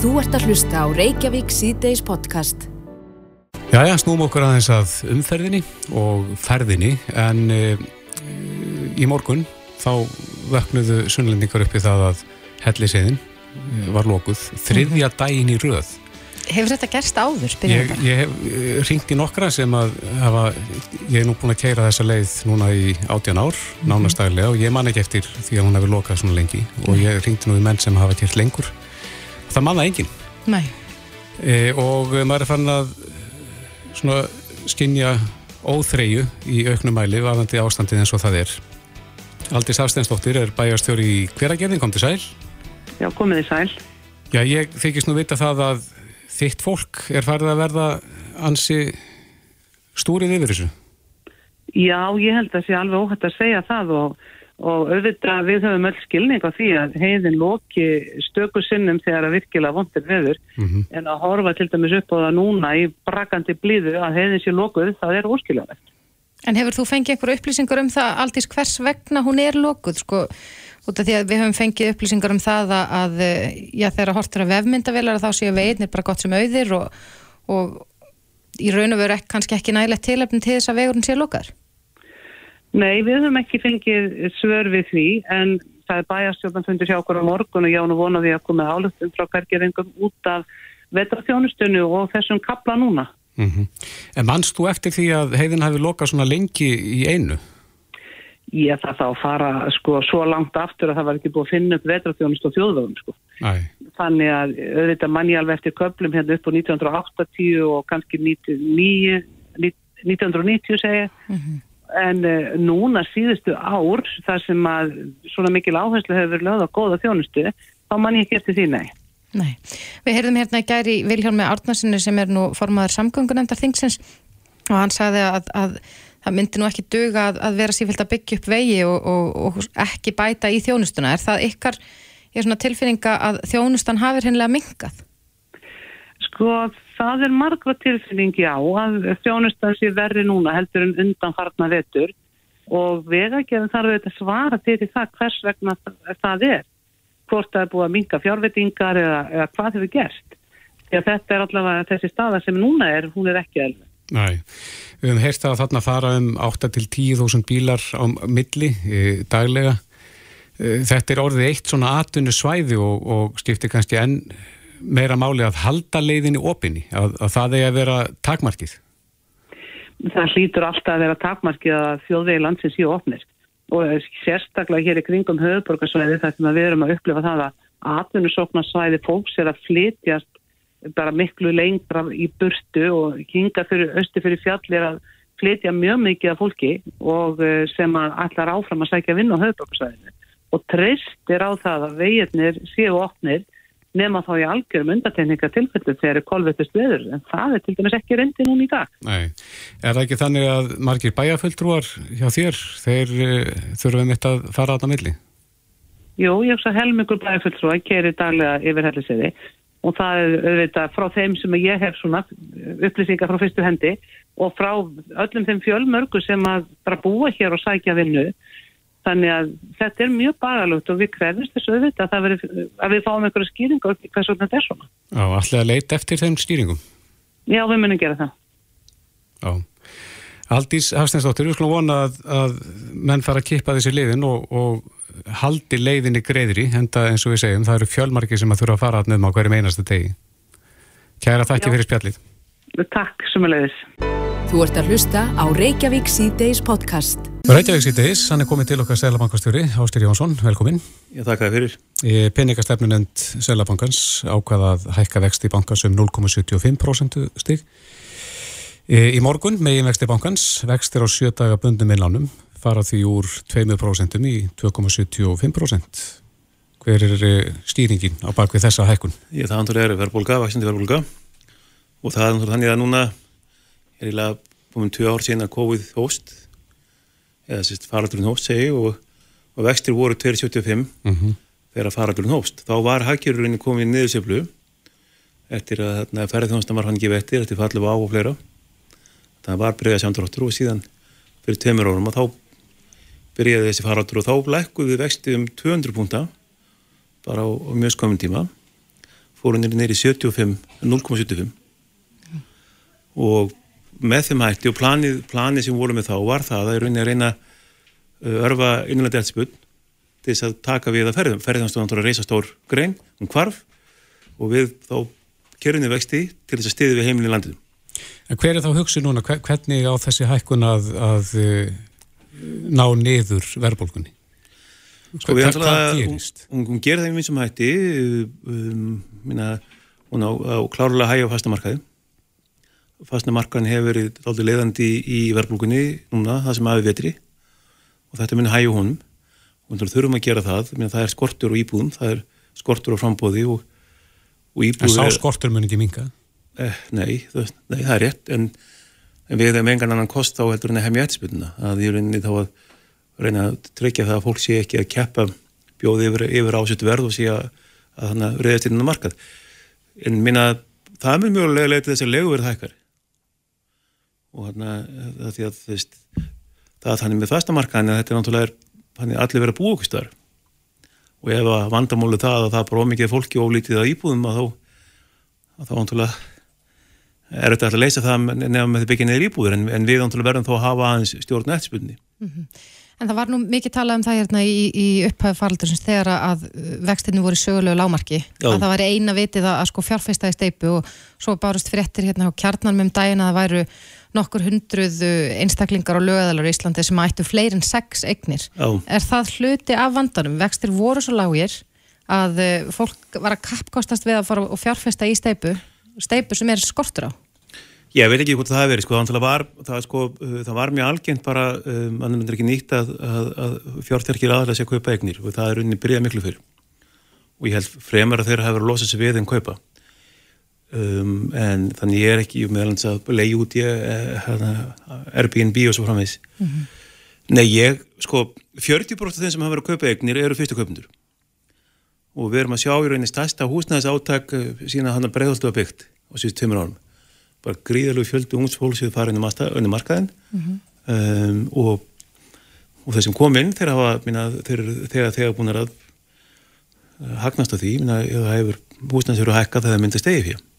Þú ert að hlusta á Reykjavík síðdeis podcast. Jæja, snúm okkur aðeins að umferðinni og ferðinni en e, í morgun þá vöknuðu sunnlendingar uppi það að helliseiðin var lókuð þriðja daginn í röð. Hefur þetta gerst áður? Ég, ég hef ringt í nokkra sem að hafa, ég er nú búin að keira þessa leið núna í átjan ár, nánastaglega og ég man ekki eftir því að hún hefur lokað svona lengi. Og ég ringti nú í menn sem hafa kert lengur það manna enginn. Nei. E, og maður er fann að svona skinja óþreyju í auknum mæli varðandi ástandið eins og það er. Aldís Hafsteinsdóttir er bæjarstjóri í hveragerðin, kom til sæl. Já, komið í sæl. Já, ég þykist nú vita það að þitt fólk er farið að verða ansi stúrið yfir þessu? Já, ég held að það sé alveg óhætt að segja það og, og auðvitað við höfum öll skilning á því að heiðin loki stöku sinnum þegar að virkilega vondir veður mm -hmm. en að horfa til dæmis upp á það núna í brakandi blíðu að heiðin sé lokuð, það er óskiljanlegt. En hefur þú fengið einhverju upplýsingar um það aldís hvers vegna hún er lokuð, sko? út af því að við höfum fengið upplýsingar um það að, að já, þegar hortur að vefmyndavelar þá séu veginir bara gott sem auðir og, og í raun og veru kannski ekki nægilegt tilöfn til þess að vegurinn sé lukar? Nei, við höfum ekki fengið svör við því en það er bæjarstjóðan fundur hjá okkur á morgun og ég án og vona því að koma álöftum frá hvergerðingum út af vetrafjónustunni og þessum kapla núna. Mm -hmm. En mannst þú eftir því að heiðin hafi lokað svona lengi í einu? ég það þá fara sko svo langt aftur að það var ekki búið að finna upp vetrafjónust og þjóðvöðum sko. Æ. Þannig að auðvitað manni alveg eftir köplum hérna upp á 1980 og kannski 99, 1990 segja. Mm -hmm. En uh, núna síðustu ár þar sem að svona mikil áherslu hefur verið lögð á góða þjónustu, þá manni ekki eftir því nei. Nei. Við heyrðum hérna í gæri Viljálmi Árnarsinni sem er nú formaður samgöngunendar þingsins og hann sagði að, að það myndi nú ekki döga að, að vera sífilt að byggja upp vegi og, og, og ekki bæta í þjónustuna. Er það ykkar er tilfinninga að þjónustan hafið hennilega mingað? Sko, það er margra tilfinningi á að þjónustan sé verri núna heldur en undanfarnar vetur og vegagerðin þarf auðvitað að svara til því það hvers vegna það er. Hvort það er búið að minga fjárvettingar eða, eða hvað hefur gerst. Því að þetta er allavega þessi staða sem núna er, hún er ekki alveg. Næ, við hefum heyrst að þarna fara um 8-10.000 bílar á milli e, daglega. E, þetta er orðið eitt svona atvinnu svæði og, og skiptir kannski enn meira máli að halda leiðinni opinni, að, að það er að vera takmarkið. Það hlýtur alltaf að vera takmarkið að þjóðvegi landsins séu opnir og sérstaklega hér í kringum höfuborgarsvæði þar sem við erum að upplifa það að atvinnusóknarsvæði fólks er að flytjast bara miklu lengra í burtu og hinga fyrir östu fyrir fjallir að flytja mjög mikið af fólki og eh, sem allar áfram að sækja vinn á höfbruksvæðinu og treyst er á það að veginnir séu opnir nema þá í algjörum undatekninga tilfellu þegar er kolvetust veður en það er til dæmis ekki reyndi núna í dag Nei, er það ekki þannig að margir bæjarföldrúar hjá þér þeir uh, þurfum eitt að fara á það milli? Jú, ég hef svo helmingur bæjarföldrúar kerir daglega yfir helliseiði og það er auðvitað frá þeim sem ég hef svona upplýsingar frá fyrstu hendi og frá öllum þeim fjölmörgu sem að bara búa hér og sækja vinnu þannig að þetta er mjög bagalútt og við krefumst þessu auðvitað að, veri, að við fáum einhverju skýringu og hvers vegna þetta er svona. Já, allir að leita eftir þeim skýringum? Já, við munum gera það. Já. Aldís Hafsteinsdóttir, við skulum vona að, að menn fara að kippa þessi liðin og, og haldi leiðinni greiðri, henda eins og við segjum, það eru fjölmarki sem að þurfa að fara að nefnum á hverjum einasta degi. Kæra þakki fyrir spjallið. Takk sem að leiðis. Þú ert að hlusta á Reykjavík C-Days podcast. Reykjavík C-Days, hann er komið til okkar Sælabankastjóri, Ástur Jónsson, velkomin. Ég þakka þið fyrir. Peningastefnunend Sælabankans ákvaða að hækka vext í bankans um 0,75% stig. Í morgun megin vexti bankans vextir á sjötaga bundum innlánum fara því úr 2% í 2,75%. Hver er stýringin á bakvið þessa hækkun? Ég það andur er verðbólga, vaksandi verðbólga og það er þannig að núna er ílega búin tvö ár síðan að COVID hóst eða sérst faraldurinn hóst segi og, og vextir voru 2,75 mm -hmm. þegar faraldurinn hóst. Þá var hækjururinn komið í niðurseflu eftir að ferðarþjónastan var hann ekki vettir eftir fallið á og fleira það var bregðað samdráttur og síðan fyrir tveimur árum og þá byrjaði þessi faráttur og þá lækkuð við vexti um 200 púnta bara á, á mjög skömmun tíma fórunir neyri 75, 0,75 og með þeim hætti og planið, planið sem vorum með þá var það að er rauninni að reyna uh, örfa innanlega deltspun til þess að taka við að ferðum. Ferðanstóðan tóra að reysa stór grein, um kvarf og við þá kerunni vexti til þess að stiði við heimilin landinu. En hver er þá hugsi núna, hvernig á þessi hækkun að, að uh, ná niður verðbólkunni? Sko við ætlum að, hún, hún, hún gerir það í minn sem hætti, um, minna, hún á, á klárlega hægja á fastamarkaði. Fastamarkaðin hefur verið aldrei leiðandi í, í verðbólkunni núna, það sem aðeins vetri. Og þetta minna hægja honum. Og við þurfum að gera það, minna, það er skortur og íbúðum, það er skortur og frambóði og, og íbúður... En sá skortur mun ekki minga? Eh, nei, það, nei, það er rétt, en, en við hefum engan annan kost á heldur en að hefja eftirspilna, að ég reyni þá að reyna að tryggja það að fólk sé ekki að keppa bjóði yfir, yfir ásett verð og sé að, að þannig reyðast inn á markað. En minna, það er mjög lega leitið þess að legu verið hækkar og þannig að það, það, það er þannig með fastamarkaðin að þetta er náttúrulega allir verið að búa okkur starf og ef að vandamálu það að það er bara ómikið fólki og ólítið að íbúðum að þá að þá vantulega er þetta að leysa það nefnum með því byggja neður íbúður en, en við vantulega verðum þá að hafa aðeins stjórn eftirspunni. Mm -hmm. En það var nú mikið talað um það hérna í, í upphæðu faraldur sem þegar að vextinu voru sögulegu lámarki Já. að það var eina vitið að, að sko fjárfæsta í steipu og svo barust fréttir hérna á kjarnanum um daginn að það væru nokkur hundruð einstaklingar og lögæðalar í Íslandi sem ættu fleirin sex eignir. Já. Er það hluti af vandanum? Vextir voru svo lágir að eh, fólk var að kappkostast við að fara og fjárfesta í steipu, steipu sem er skortur á? Ég veit ekki hvort það hefur verið, sko, það var, það, sko, uh, það var mjög algengt bara, um, annað myndir ekki nýtt að, að, að fjárþerkir aðalega sé að kaupa eignir og það er unni byrjað miklu fyrir og ég held fremur að þeirra hefur losað sér við en kaupa um, en þannig ég er ekki meðalans að leiði út í uh, Airbnb og svo framvegs mm -hmm. Nei, ég, sko 40% af þeim sem hafa verið að kaupa eignir eru fyrstu kaupundur og við erum að sjá í rauninni stærsta húsnæðis áttak uh, sína hann að bregðaldu að byggt á síðust tömur árum. Bara gríðalegu fjöldu fara inn í markaðin mm -hmm. um, og, og þeir sem kom inn þeir hafa, minna, þeir, þegar þegar búin að hagnast á því, minna, hefur húsnæðsverðu hækkað þegar það myndi stegi fyrir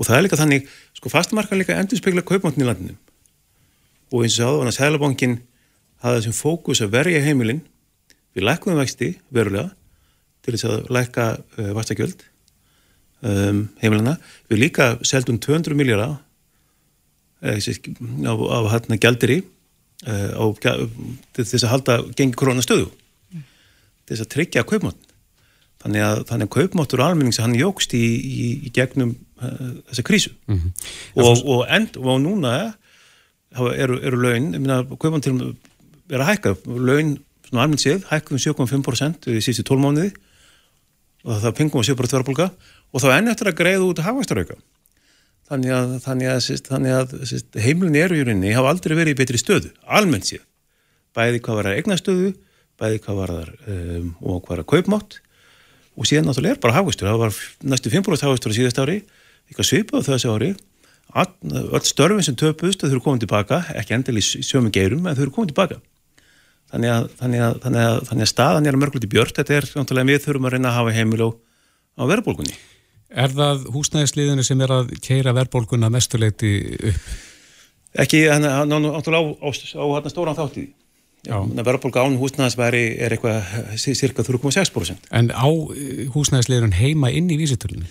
og það er líka þannig, sko fastmarka líka endur spekla kaupmáttin í landinu. Og eins og þannig að Sælabankin hafði þessum fókus að verja heimilin við lækkuðum vexti verulega til þess að lækka uh, vastakjöld um, heimilina. Við líka seldum 200 miljardar eh, á, á hérna gældir í uh, til þess að halda gengi koronastöðu til þess að tryggja kaupmátt þannig að, þannig að kaupmáttur almennings hann jógst í, í, í gegnum uh, þessa krísu. Mm -hmm. og, og, end, og núna eru, eru laun kaupmáttur er að hækka. Laun svona almennt séð hækkum 7,5% í síðustu tólmániði og það pengum að 7% verðbólka og þá enn eftir að greiða út hafastarauka þannig að, þannig að, þannig að, að heimlun eru í rauninni hafa aldrei verið í betri stöðu, almennt séð. Bæði hvað var að egna stöðu bæði hvað var að um, og hvað var að kaupmátt og síðan náttúrulega er bara hafastur, það var næstu 5% hafastur á síðast ári, eitthvað svipað þessu ári. Öll störfin sem töpust þau eru komið tilbaka, ekki endil í sjömi geirum en þau eru komið tilbaka. Þannig að, þannig að, þannig að, þannig að staðan er mörgulegt í björn, þetta er náttúrulega við þurfum að reyna að hafa heimil á, á verðbólkunni Er það húsnæðisliðinu sem er að keira verðbólguna mestuleiti upp? Ekki, hann er náttúrulega á, á, á, á stóran þáttíði. Verðbólga án húsnæðisværi er eitthvað cirka 3,6%. En á eh, húsnæðisliðinu heima inn í vísitölunni?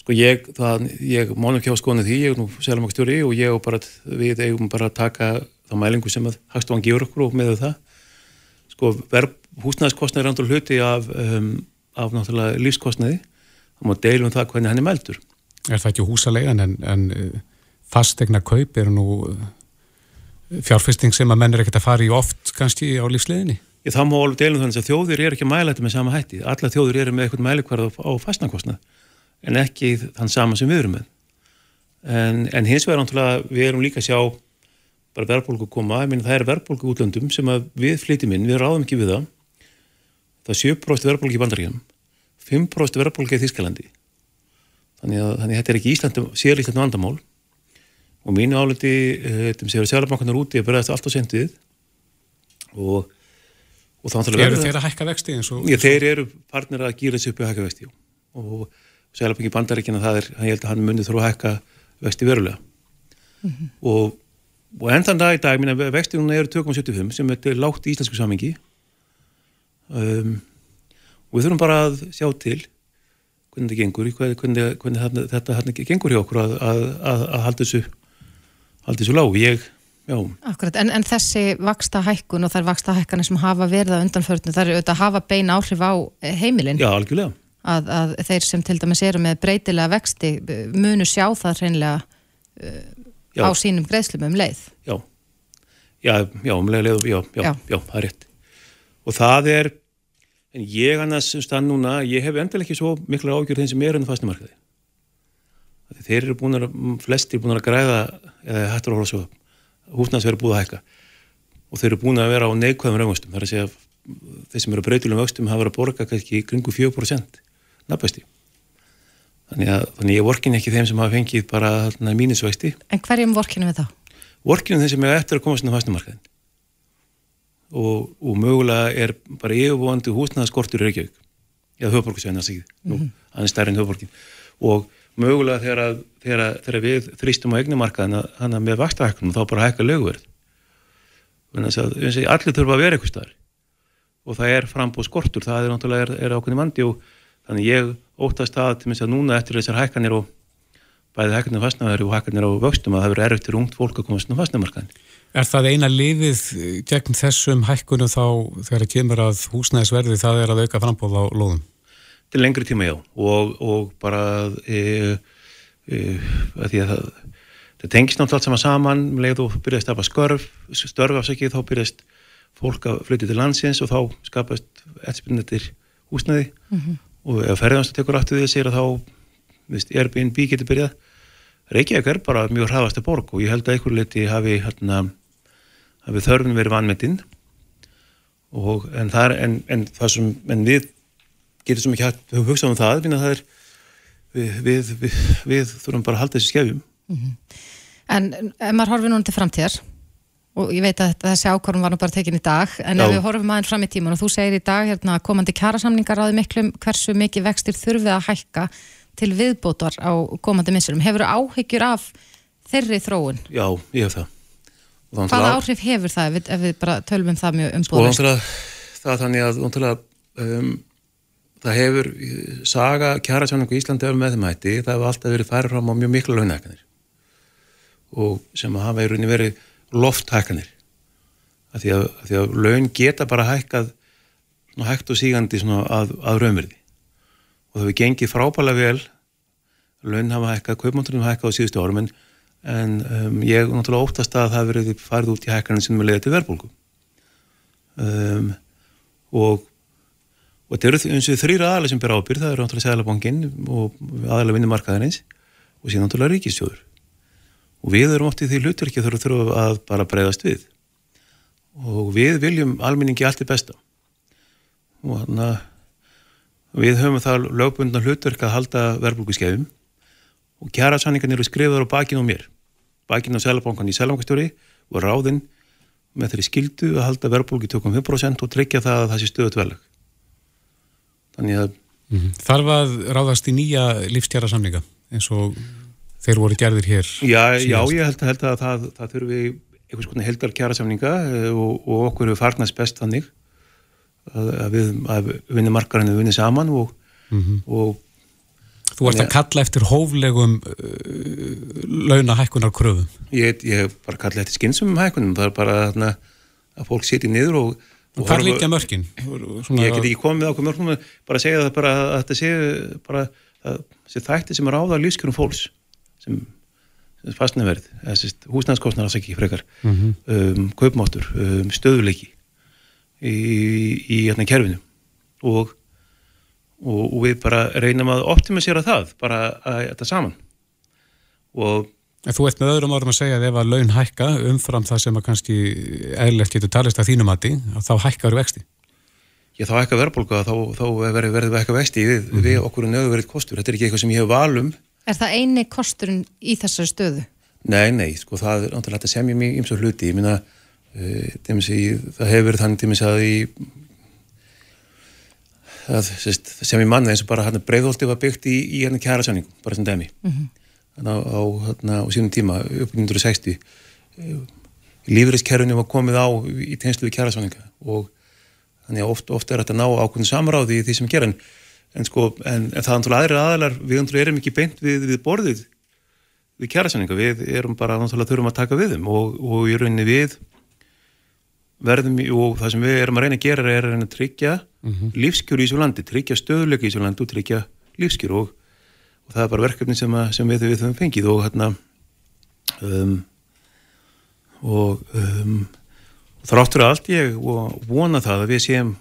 Sko ég, það, ég mánum ekki á skoðinu því, ég er nú seljumakstjóri og ég og bara, við eigum bara að taka þá mælingu sem að Hagstofan gefur okkur og með það. Sko húsnæðiskostnæði er andur hluti af, um, af náttúrulega lífskostnæði þá má deilum um það hvernig hann er meldur. Er það ekki húsalega en, en eh, fastegna kaup er nú eh, fjárfesting sem að menn er ekkert að fara í oft kannski á lífsleginni? Ég þá má alveg deilum þannig að þjóðir er ekki þetta með sama hætti. Alla þjóðir eru með eitthvað mælikvarð á fastnarkostnað en ekki þann sama sem við erum með. En, en hins vegar náttúrulega við erum líka að sjá bara verðbólku koma, minn það er verðbólku útlöndum sem við flytjum inn, við ráðum ekki við það. Það er 7% verðbólku í bandaríum 5% verðbólka í Þískalandi þannig að, þannig að þetta er ekki Íslandum sér Íslandum vandamál og mínu áleti þetta sem séu að sjálfbankarnar úti að bregðast allt á sendið og, og þá Eru þeir að hækka vexti eins og? Já, þeir eru partner að gýra þessu upp í hækka vexti og, Sælabanki bandaríkina það er, ég held að hann munið þrú að hækka vexti verulega mm -hmm. og, og enn þann dag í dag, minna vexti núna eru 2,75 sem er lágt í íslensku samingi um, og við þurfum bara að sjá til hvernig þetta gengur, hvernig, hvernig þetta, þetta gengur hjá okkur að, að, að, að halda þessu halda þessu lág, ég Akkurat, en, en þessi vaksta hækkun og þær vaksta hækkanir sem hafa verið að undanförnu, þar eru auðvitað að hafa bein áhrif á eh, heimilin. Já, algjörlega. Að, að þeir sem til dæmis eru með breytilega vexti munu sjá það hreinlega uh, á sínum greiðslum um leið. Já, já, já, um leið, já, já, já, já, það er rétt. Og það er, en ég annars stann núna, ég hef endilega ekki svo mikla ágjörð þeim sem er enn fastnumarkaði. Þeir eru búin að, flestir búin að græða eða hættur að hóla svo upp húsnæðsverði búið að hækka. Og þeir eru búin að vera á neikvæðum raungvöxtum þar að segja þeir sem eru breytilegum vöxtum hafa verið að borga kannski kringu 4% nafnvexti. Þannig að þannig ég vorkin ekki þeim sem hafa fengið bara mínusvexti. En hverjum vorkinu við þá? Vorkinu þeim sem er eftir að komast inn á fæstumarkaðin og, og mögulega er bara yfirbúandi húsnæðaskortur í Reykjavík. Eða höfborgarsveina sig mm -hmm. aðeins stærri en höfborgin og mögulega þegar, að, þegar, að, þegar við þrýstum á eignumarkaðina hann að með vakstahækkunum þá bara hækka lögverð allir þurfa að vera eitthvað starf og það er frambóð skortur það er náttúrulega er, er ákveðin vandi og þannig ég óttast að til minnst að núna eftir þessar hækkanir og bæði hækkanir fastnæðari og hækkanir á vöxtum að það verður erfitt fyrir ungt fólk að komast á fastnæðmarkaðin Er það eina liðið gegn þessum hækkunum þá þegar það kemur að húsnæðisverði það er að auka frambóð á lóðum? Til lengri tíma já. Og, og bara e, e, að því að það, það tengist náttúrulega allt saman saman. Um leið og byrjaði að skörf störf afsakið þá byrjaðist fólk að flytja til landsins og þá skapast eftirspilnetir húsnaði mm -hmm. og ef ferðanstu tekur aftur því að segja að þá veist, Airbnb getur byrjað. Reykjavík er bara mjög hraðastu borg og ég held að einhver liti hafi, hérna, hafi þörfin verið vanmetinn en, en, en það sem en við getur svo mikið hægt að hugsa um það, það er, við, við, við, við þurfum bara að halda þessi skefjum. Mm -hmm. En ef maður horfið núna til framtíðar, og ég veit að þessi ákvörðum var nú bara tekin í dag, en Já. ef við horfum aðeins fram í tíman og þú segir í dag hérna, komandi kjærasamningar áður miklum hversu mikið vextir þurfið að hækka til viðbótar á komandi missurum. Hefur þú áhyggjur af þeirri þróun? Já, ég hef það. Hvaða áhrif hefur það ef við, ef við bara tölum um það mjög umbúðast? Sko, það er þannig að um, það hefur saga kjærasamningu í Íslandi með þeim hætti, það hefur alltaf verið færið fram á mjög miklu launahækkanir og sem að hafa í rauninni verið lofthækkanir. Að því því að laun geta bara hækkað hægt og sígandi að, að raunverði og það hefur gengið frábælega vel. Laun hafa hækkað, kaupmáttunum hafa hækkað á síðustu árum en, en um, ég náttúrulega óttast að það hefur verið farið út í hækkanum sem er leiðið til verðbólku um, og og þetta eru eins og þrýra aðalega sem ber ábyrð, það eru náttúrulega Sælabankin og aðalega vinnumarkaðarins og síðan náttúrulega ríkistjóður og við erum oft í því hlutverki þurfum þurfum að bara breyðast við. Og við viljum almenningi allt er besta. Og þannig að við höfum það lögbundna hlutverk að halda verðbúkuskefum og kjara sanningan eru skrifaður á bakinn á mér. Bakinn á Sælabankan í Sælabankastjóri og ráðinn með þeirri skildu að halda verðbúki 25% og tryggja það að það sé stöðut velag þannig að mm -hmm. Þarf að ráðast í nýja lífstjara samlinga eins og þeir voru gerðir hér Já, já ég held, held að það, það þurfi einhvers konar heldar kjara samlinga eh, og, og okkur eru farnast best þannig að, að við að vinna margarinn að vinna saman og, mm -hmm. og Þú ert að kalla eftir hóflegum uh, launahækkunar kröfum Ég hef bara kallað eftir skynsum hækkunum, það er bara að, að fólk seti niður og Hvað líka? Svona ég get ekki komið á okkur mörkum bara að segja það bara að þetta sé bara þessi þætti sem er áða lífskjörum fólks sem, sem fastnæverð, húsnæðskostnar alls ekki frekar, mm -hmm. um, kaupmáttur um, stöðuleiki í, í hérna kerfinu og, og, og við bara reynum að optimisera það bara að þetta saman og En þú ert með öðrum árum að segja að ef að laun hækka umfram það sem að kannski eðlert getur talist að þínum aðti, þá hækkar vexti. Já, þá hækkar verðbólka, þá, þá verður verið hækka vexti við, mm -hmm. við okkur er nöðu verið kostur. Þetta er ekki eitthvað sem ég hef valum. Er það eini kosturinn í þessari stöðu? Nei, nei, sko það er náttúrulega þetta sem ég mjög ymsa hluti. Ég minna, uh, eh, það hefur verið þannig tímis að í það sést, sem ég manna eins og bara hann breiðholti var byggt í, í hann kjæra sanningum, bara sem dæmi mm -hmm. Á, á, á sínum tíma upp 1960 lífeyriskerfinu var komið á í tegnslu við kjæra sanninga og þannig að oft, oft er þetta ná ákveðin samráði í því sem ger en, sko, en, en það er náttúrulega aðri aðalar við erum ekki beint við, við borðið við kjæra sanninga, við erum bara náttúrulega þurfum að taka við þeim og, og í rauninni við verðum og það sem við erum að reyna að gera er að reyna að tryggja mm -hmm. lífskjör í þessu landi, tryggja stöðuleika í þessu landi og tryggja lífskjör og, og það er bara verkefni sem, að, sem við, við höfum fengið og hérna um, og um, þráttur allt ég vona það að við séum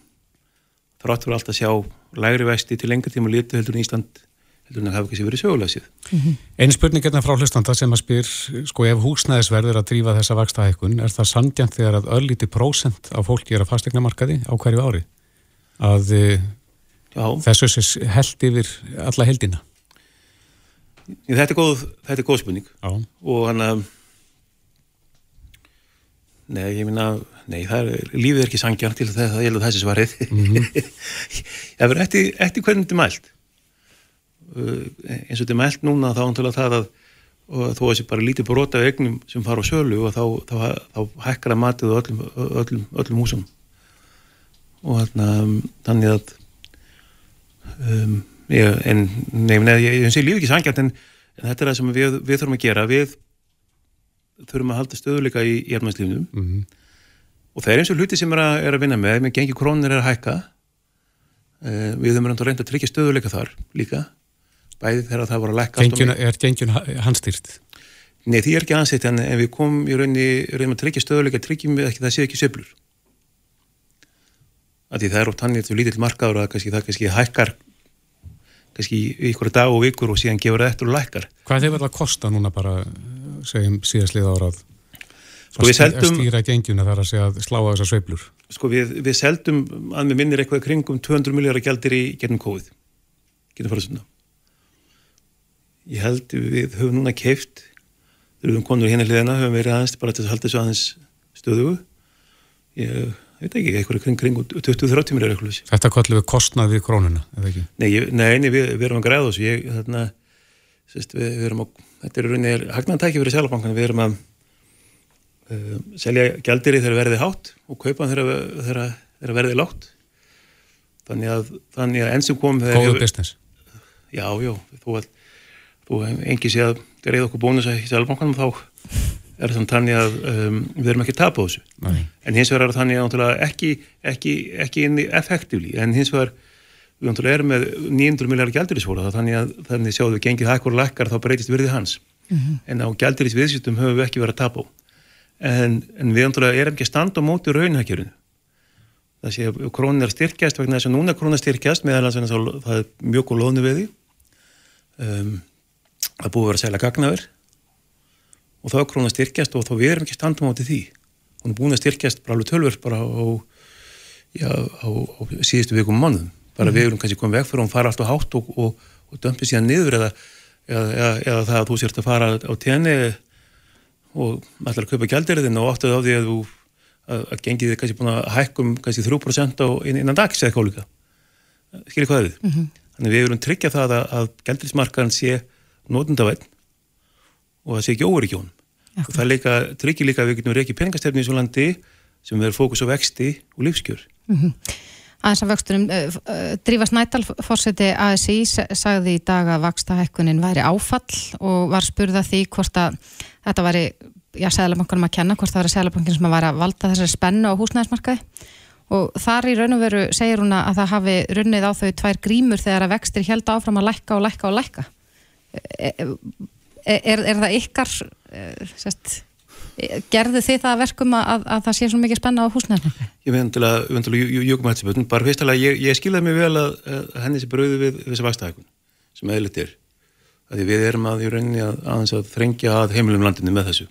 þráttur allt að sjá lægri vexti til lengur tíma litu heldur í Ísland heldur en það hafa ekki sér verið sögulegsið. Mm -hmm. Einn spurning hérna frá hlustanda sem að spyr, sko ef húsnæðisverður að drífa þessa vakstahækkun, er það sandjant þegar að öllíti prósent af fólki er að fastegna markaði á hverju ári? Að eh, Já. þessu sé held yfir alla heldina? Þetta er góð, þetta er góð spurning Já. og hann að Nei, ég minna, nei, er, lífið er ekki sangjant til það, það gjelur þessi svarið. Mm -hmm. það verður eftir, eftir hvernig þetta er mælt. Uh, eins og þetta er mælt núna þá ántölu að það að þó að þessi bara lítið brota af egnum sem fara á sölu og þá, þá, þá hækkar að matið öllum, öllum, öllum húsum. Og þarna, þannig að, um, ég, en nefn, ég, sé lífið ekki sangjant en, en þetta er það sem við, við þurfum að gera. Við þurfum að halda stöðuleika í jærmannslífnum mm -hmm. og það er eins og hluti sem er að, er að vinna með, með gengi krónir er að hækka uh, við höfum reynda að tryggja stöðuleika þar líka bæði þegar það voru að lækka Gengjuna, Er gengjun handstýrt? Nei, því er ekki ansett en ef við komum í rauninni reynum að tryggja stöðuleika, tryggjum við ekki það sé ekki söblur að því það er oft hann eitthvað lítill markaður að kannski, það kannski hækkar kannski ykkur dag og vikur og síðan gefur það eftir og lækkar. Hvað hefur það að kosta núna bara segjum síðastlið árað? Sko að seldum, stýra gengjuna þar að segja að slá á þessar sveiblur sko við, við seldum að við minnir eitthvað kringum 200 miljóra gældir í gennum COVID. Getur farið svona ég held við höfum núna keift við höfum konur hérna hliðina höfum verið aðeins bara til að halda þessu aðeins stöðu ég veit ekki, eitthvað kring, kring 20-30 miljóra eitthvað Þetta kallum við kostnað við krónuna, eða ekki? Nei, ég, nei, við, við erum að græða þessu. Ég, þarna, sérst, við, við erum að þetta er rauninni hagnantæki fyrir selabankan við erum að uh, selja gældiri þegar verði hátt og kaupa þegar verði látt þannig að, þannig að enn sem kom Góðu business. Já, já, þú, þú engi sé að greið okkur bónus í selabankanum þá er þannig að um, við erum ekki að tapa þessu. Nei. en hins vegar er þannig að ekki, ekki, ekki inni effektífli en hins vegar við erum með 900 miljardar gældurísfóla þannig að þannig sjáum við gengið hækkur og lækkar þá breytist virðið hans. Mm -hmm. en á gældurísviðsýttum höfum við ekki verið að tapa á. En, en við erum ekki standa á móti raunhækjörinu það sé að krónin er styrkjast vegna þess að núna krónin er styrkjast að það er mjög góð lónu við því um, það búið að vera og þá er krónin styrkjast og þá við erum ekki að standa á móti því. Hún er búin að styrkjast bara alveg tölver bara á, já, á, á síðustu vikum mánuðum. Bara mm við erum kannski komið veg fyrir og hún fara alltaf hátt og, og, og dömpið síðan niður eða, eða, eða, eða það að þú sért að fara á tenni og ætlar að kaupa gældirðin og áttuð á því að þú að, að gengið þið kannski búin að hækkum kannski 3% á innan dags eða kólika skilir hvað við? Mm -hmm. þannig við erum tryggja það að, að gældirismarkaðan sé nótundavægn og það sé ekki óver í kjón og það líka, tryggir líka að við getum reykið peningastefni í svo landi sem verður fókus á vexti og lífskjör mm -hmm aðeins af vöxtunum. Uh, uh, Drífa Snædal, fórseti ASI, sagði í dag að vakstahekkunin væri áfall og var spurða því hvort að þetta væri, já, seglabankunum að kenna, hvort það væri seglabankin sem væri að valda þessari spennu á húsnæðismarkaði og þar í raun og veru segir hún að það hafi runnið á þau tvær grímur þegar að vextir held áfram að lækka og lækka og lækka. Er, er, það ykkar, uh, sérst, gerðu þið það verkum að, að það sé svo mikið spenna á húsnæðinu? Ég veit að, jökum að þetta bara fyrstulega, ég, ég skilðaði mig vel að, að henni sé bröðu við þessi vastahækun sem eðlitt er, að við erum að í rauninni að að þrengja að heimilum landinu með þessu.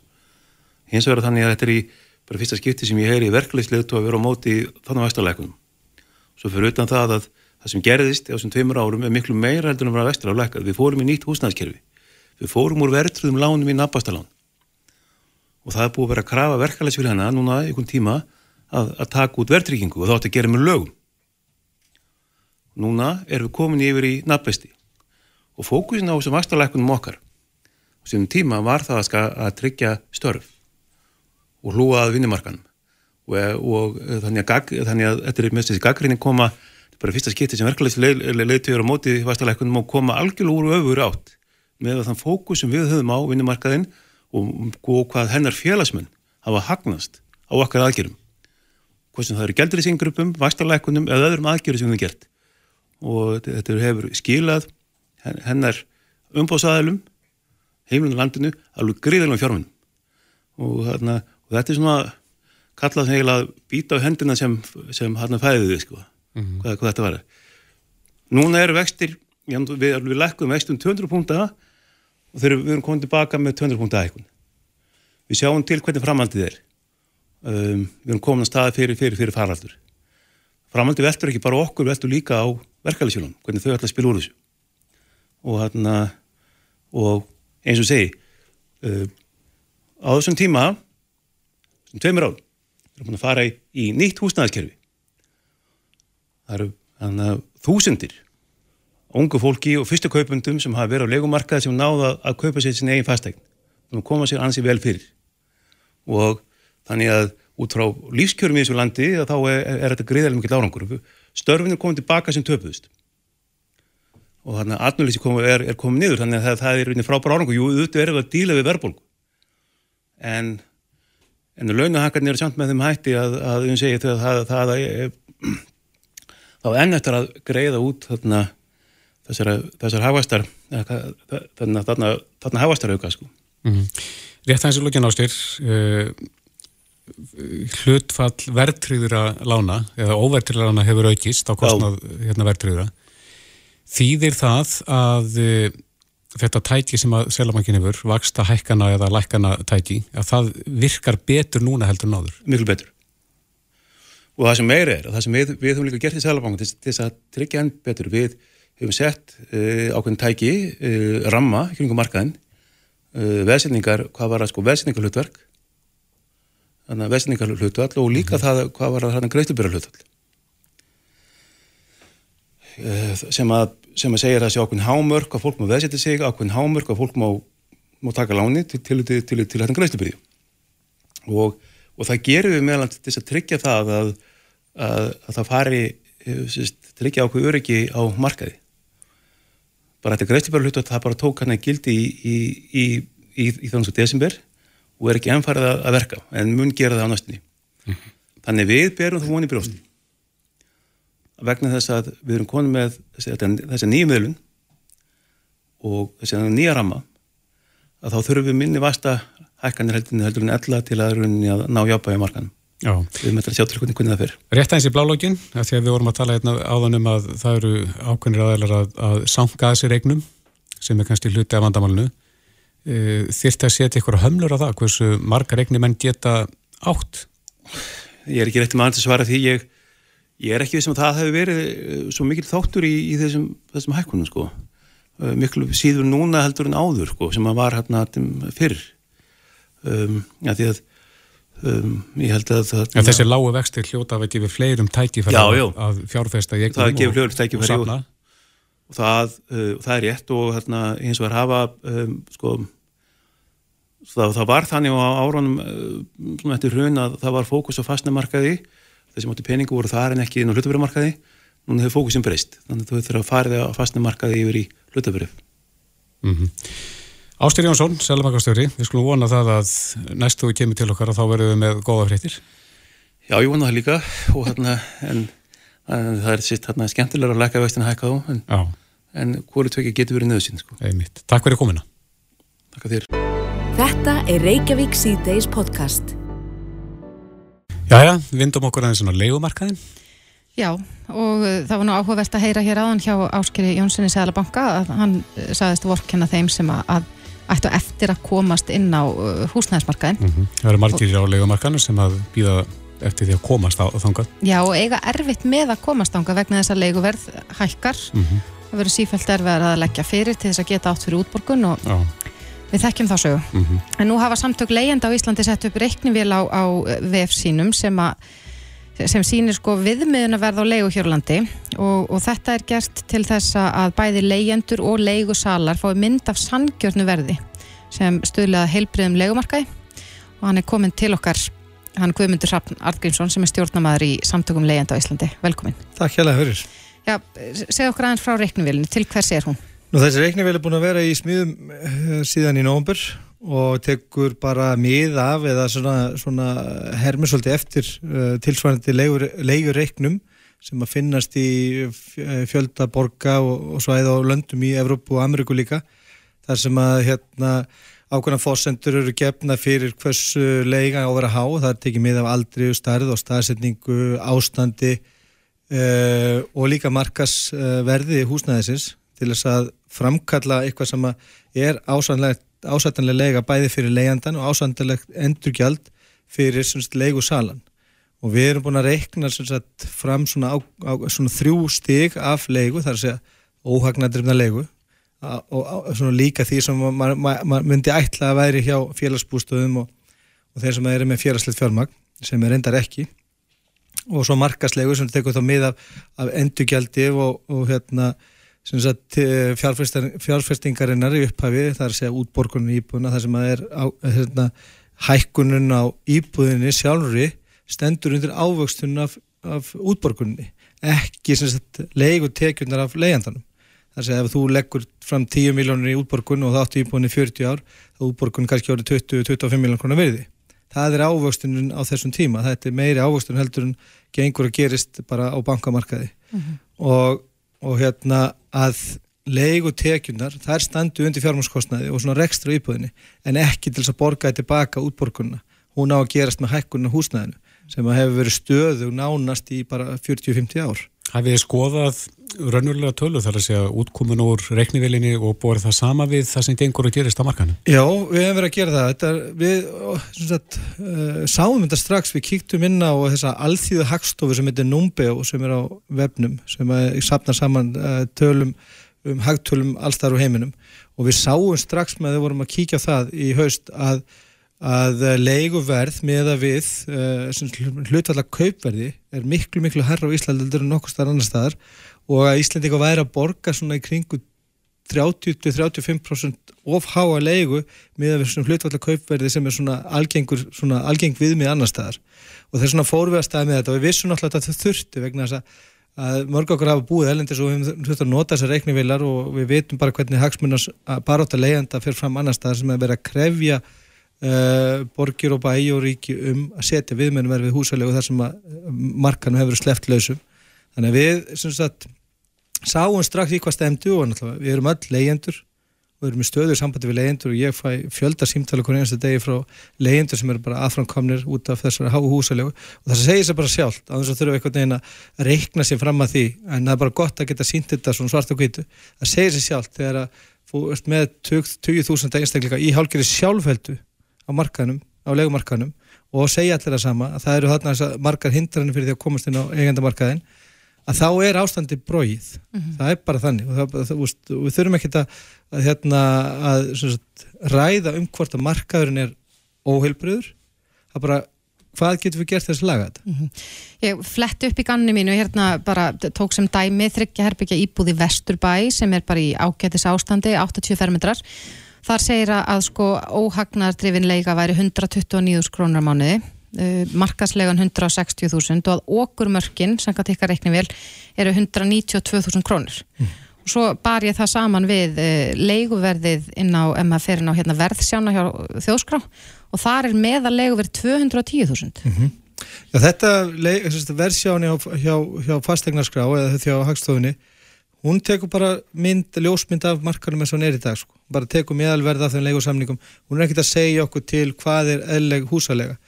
Hins vegar þannig að þetta er í bara fyrsta skipti sem ég heyri í verkefliðsleðtu að vera á móti þannig vastahækunum. Svo fyrir utan það að það sem gerðist á þessum tveimur árum er miklu meira heldur en að vera vestur Við fórum í nýtt húsnæðskerfi. Við fórum úr verðtröðum lánum í nabastalán og það er búið að vera að krafa verkefælisfél hana núna einhvern tíma að, að taka út verðtryggingu og þá ætti að gera með lögum. Núna erum við komin yfir í nafnbesti og fókusin á þessum vakstarleikunum okkar. Á sínum tíma var það að, að tryggja störf og hlúa að vinnumarkanum og, og þannig, að, þannig að þetta er með þessi gaggrinni koma bara fyrsta skipti sem verkefælislega leiðtöður á móti vakstarleikunum og koma algjörlega úr öfur átt með þann fókus sem við höfum á vinnumarkaðin og, og hvað hennar félagsmenn hafa hagnast á okkar aðgjörum hvort sem það eru gældriðsinggrupum, vakstarleikunum eða öðrum aðgjöru sem við gert. Og þetta hefur skilað hennar umbóðsæðilum heimlunum landinu alveg gríðilega fjármunum. Og, þarna, og þetta er svona kallað heila að býta á hendina sem, sem hann fæði þið sko. Mm -hmm. hvað, hvað þetta var núna eru vextir við, við lekkum vextum 200 púnta og þegar við erum komið tilbaka með 200 púnta eitthvað við sjáum til hvernig framhaldið er. Um, við erum komin að staði fyrir, fyrir, fyrir faraldur. Framhaldið veldur ekki bara okkur veldur líka á verkefælisjólum hvernig þau ætla að spila úr þessu. Og, hérna, og eins og segi uh, á þessum tíma sem tveimur ál við erum búin að fara í, í nýtt húsnæðiskerfi. Það eru hana, þúsundir ungu fólki og fyrstu kaupundum sem hafa verið á legumarkaði sem náða að kaupa sér sin eigin fastegn og koma sér ansi vel fyrir. Og þannig að út frá lífskjörum í þessu landi þá er, er þetta greiðarlega mikið lárangur störfinu er komið tilbaka sem töpuðust. Og þannig að atnulísi er, er komið niður þannig að það, það er frábár árangu jú, auðvitað er að díla við verðbólgu. En en launahakkarnir eru samt með þeim hætti að, að um segi, það, það, það er, þá enn eftir að greiða út þarna, þessar, þessar hafastar þarna, þarna, þarna hafastar auka sko. mm -hmm. Rétt aðeins í lókin ástir uh, hlutfall verðtryður að lána eða óverðtryður að lána hefur aukist á kostnað hérna, verðtryðura Þýðir það að uh, þetta tæki sem að selabankin hefur, vaksta hækkana eða lækkana tæki, að það virkar betur núna heldur en áður? Miklu betur. Og það sem meira er, og það sem við, við höfum líka gert í selabankin til þess að tryggja enn betur, við höfum sett uh, ákveðin tæki, uh, ramma, kringum markaðin, veðsendingar, hvað var það sko, veðsendingar hlutverk, þannig að veðsendingar hlutvall og líka mm -hmm. það, hvað var það greiðlubyrjar hlutvall sem að sem að segja að sé ákveðin hámörk að fólk má veðsetja sig, ákveðin hámörk að fólk má, má taka láni til, til, til, til, hættan greiðslubyrju og, og það gerum við meðal til þess að tryggja það að, að, að það fari eh, tryggja ákveð öryggi á markaði bara þetta greiðslubyrju hlutu að það bara tók hann að gildi í, í, í, í þannig að desember og er ekki ennfarið að, að verka en mun gera það á næstunni mm -hmm. þannig við berum það vonið brjósti vegna þess að við erum konið með þessi nýju miðlun og þessi nýja ramma að þá þurfum við minni vasta hækkanir heldur en ella til að, að ná jápæði markanum. Já. Við möttum að sjá til hvernig það fyrir. Rétt aðeins í blálógin, að því að við vorum að tala hérna áðan um að það eru ákveðnir aðeinar að, að sanga þessi regnum sem er kannski hluti af vandamálinu. E, Þyrft að setja ykkur hömlur á það, hversu marga regnir menn geta átt? Ég er ekki rétti maður til að svara því ég Ég er ekki við sem um að það hefur verið eh, svo mikil þáttur í, í þessum, þessum hækkunum sko. Eh, miklu síður núna heldur en áður sko, sem að var hérna fyrr. Um, ja, því að um, ég held að það... Ja, þessi lágu vextir hljóta að við gefum fleirum tækifæri að fjárfesta í eignum og, og safna. Og það, uh, það er rétt og hérna, eins og er hafa um, sko, það, það var þannig á árunum uh, eftir hrun að það var fókus á fastnemarkaði þessi móti peningu voru þar en ekki inn á hlutabriðmarkaði núna hefur fókusin breyst þannig að þú þurfa að fara það á fastnemarkaði yfir í hlutabrið mm -hmm. Ástur Jónsson, Sælamakastjóri við skulum vona það að næstu við kemur til okkar og þá verðum við með góða fréttir. Já, ég vona það líka og hérna, en, en það er sýtt hérna skemmtilega að læka veistin að hækka þá en, en hvori tvekki getur verið nöðsinn sko. Takk fyrir komina Takk að þér. Þetta er Reykjavík C-Days podcast. Jæja, vindum okkur aðeins svona leikumarkaðin. Já, og uh, það var nú áhugavert að heyra hér aðan hjá Áskeri Jónssoni Sælabanka að hann uh, saðist vorkenna þeim sem að ættu eftir að komast inn á uh, húsnæðismarkaðin. Mm -hmm. Það eru margir á leikumarkaðinu sem að býða eftir því að komast á þangað. Já, og eiga erfitt með að komast þangað vegna þess að leikuverð hækkar. Mm -hmm. Það verður sífælt erfið að leggja fyrir til þess að geta átt fyrir útborgun og Já. Við þekkjum þá sögu. Mm -hmm. En nú hafa samtök leyenda á Íslandi sett upp reiknivél á, á VF sínum sem að sem sýnir sko viðmiðunarverð á leigu hjörlandi og, og þetta er gert til þess að bæði leyendur og leigusalar fái mynd af sangjörnu verði sem stuðlaða heilbriðum leigumarkaði og hann er komin til okkar hann Guðmundur Hrafn Artgrímsson sem er stjórnamaður í samtökum leyenda á Íslandi. Velkomin. Takk hjálpa fyrir. Já, segð okkur aðeins frá reiknivélinu, til hvers er hún? Nú þessi reiknivél er búin að vera í smíðum uh, síðan í nógumbur og tekur bara mið af eða svona, svona hermur svolítið eftir uh, tilsvarandi leigur, leigur reiknum sem að finnast í fjölda borga og, og svæða á löndum í Evrópu og Ameríku líka þar sem að hérna ákveðna fósendur eru gefna fyrir hversu leiga á að vera há, það tekið mið af aldri, starð og staðsetningu, ástandi uh, og líka markasverði uh, húsnæðisins til þess að framkalla eitthvað sem er ásættanlega lega bæði fyrir leigandan og ásættanlegt endurgjald fyrir leigu salan og við erum búin að reikna sagt, fram svona, á, á, svona þrjú stig af leigu, þar að segja óhagnadrifna leigu og líka því sem maður myndi ætla að væri hjá félagsbústöðum og, og þeir sem eru með félagslegt fjármagn sem er endar ekki. Og svo markaslegur sem tekur þá mið af, af endugjaldi og, og hérna fjárfestingarinnar í upphafi þar að segja útborgunum í íbúðuna þar sem að er á, hérna, hækkunun á íbúðinni sjálfri stendur undir ávöxtunum af, af útborgunni ekki leigu tekjurnar af leigandanum þar að ef þú leggur fram 10 miljónir í útborgun og það áttu íbúinni 40 ár þá útborgun kannski árið 20-25 miljón konar verði. Það er ávöxtunum á þessum tíma, þetta er meiri ávöxtunum heldur en gengur að gerist bara á bankamarkaði mm -hmm. og, og hérna að leigu tekjunar, það er standu undir fjármáskostnaði og svona rekstra íbúinni en ekki til þess að borga þetta tilbaka útborgunna, hún á að gerast með hækkunna húsnæðinu sem hefur verið stöðu nánast í bara 40-50 ár. Hafið þið skoðað raunverulega tölu þar að segja útkomin úr reiknivelinni og borðið það sama við það sem gengur að gerist á markanum? Já, við hefum verið að gera það. Þetta, við sagt, uh, sáum þetta strax, við kíktum inn á þessa alþýðu hagstofu sem heitir Numbeo sem er á vefnum sem sapnar saman uh, tölum um hagtölum allstar á heiminum og við sáum strax með að við vorum að kíkja það í haust að að leiguverð með að við uh, hlutvallar kaupverði er miklu miklu herra á Íslandi en nokkur starf annar staðar og að Íslandika væri að borga svona í kringu 30-35% of háa leigu með að við svona hlutvallar kaupverði sem er svona algengur svona algeng viðmið annar staðar. Og er svona fórvega stað með þetta og við vissum náttúrulega að það þurfti vegna þess að að mörg okkur hafa búið elendis og við höfum að nota þessar reiknivilar og við veitum bara hvernig hagsmunars baróta leiðanda fyrir fram annar staðar sem er verið að krefja uh, borgir og bæi og ríki um að setja viðmennum verið við húsalegu þar sem að eh, markanu hefur sleppt lausum. Þannig að við sagt, sáum strax í hvað stemdu og við erum öll leyendur við erum í stöður sambandi við leyendur og ég fæ fjölda símtala hvernig einstu degi frá leyendur sem eru bara aðframkomnir út af þessari háu húsalegu og það segir sér bara sjálft á þess að þurfa einhvern veginn að reikna sér fram að því en það er bara gott að geta sínt þetta svona svart og hvitu það segir sér að fórst með 20.000 einstakleika í hálfgerði sjálfheldu á markanum, á legumarkanum og segja allir það sama að það eru þarna margar hindranir fyrir því að komast inn á eigendamarkaðin að þá er ástandi bróið mm -hmm. það er bara þannig og það, það, það, við þurfum ekki að, að, hérna, að sagt, ræða um hvort að markaðurinn er óheilbröður það bara hvað getur við gert þess að laga þetta? Mm -hmm. Ég flett upp í ganni mínu hérna bara tók sem dæmi þryggja herbyggja íbúði Vesturbæ sem er bara í ágætis ástandi 80 fermetrar Þar segir að sko óhagnardrifinleika væri 129.000 krónur á mánuði, uh, markaslegan 160.000 og að okkurmörkin, sem kann tikka reikni vel, eru 192.000 krónur. Mm. Og svo bar ég það saman við uh, leiguverðið inn á, ef maður fer inn á hérna, verðsjána hjá þjóðskrá og þar er meðal leiguverð 210.000. Mm -hmm. Þetta verðsjáni hjá, hjá, hjá fastegnarskrá eða hjá hagstofunni hún tekur bara mynd, ljósmynd af markanum eins og hún er í dag sko. bara tekur meðalverð af þeim leigursamningum hún er ekkert að segja okkur til hvað er eðleg húsalega.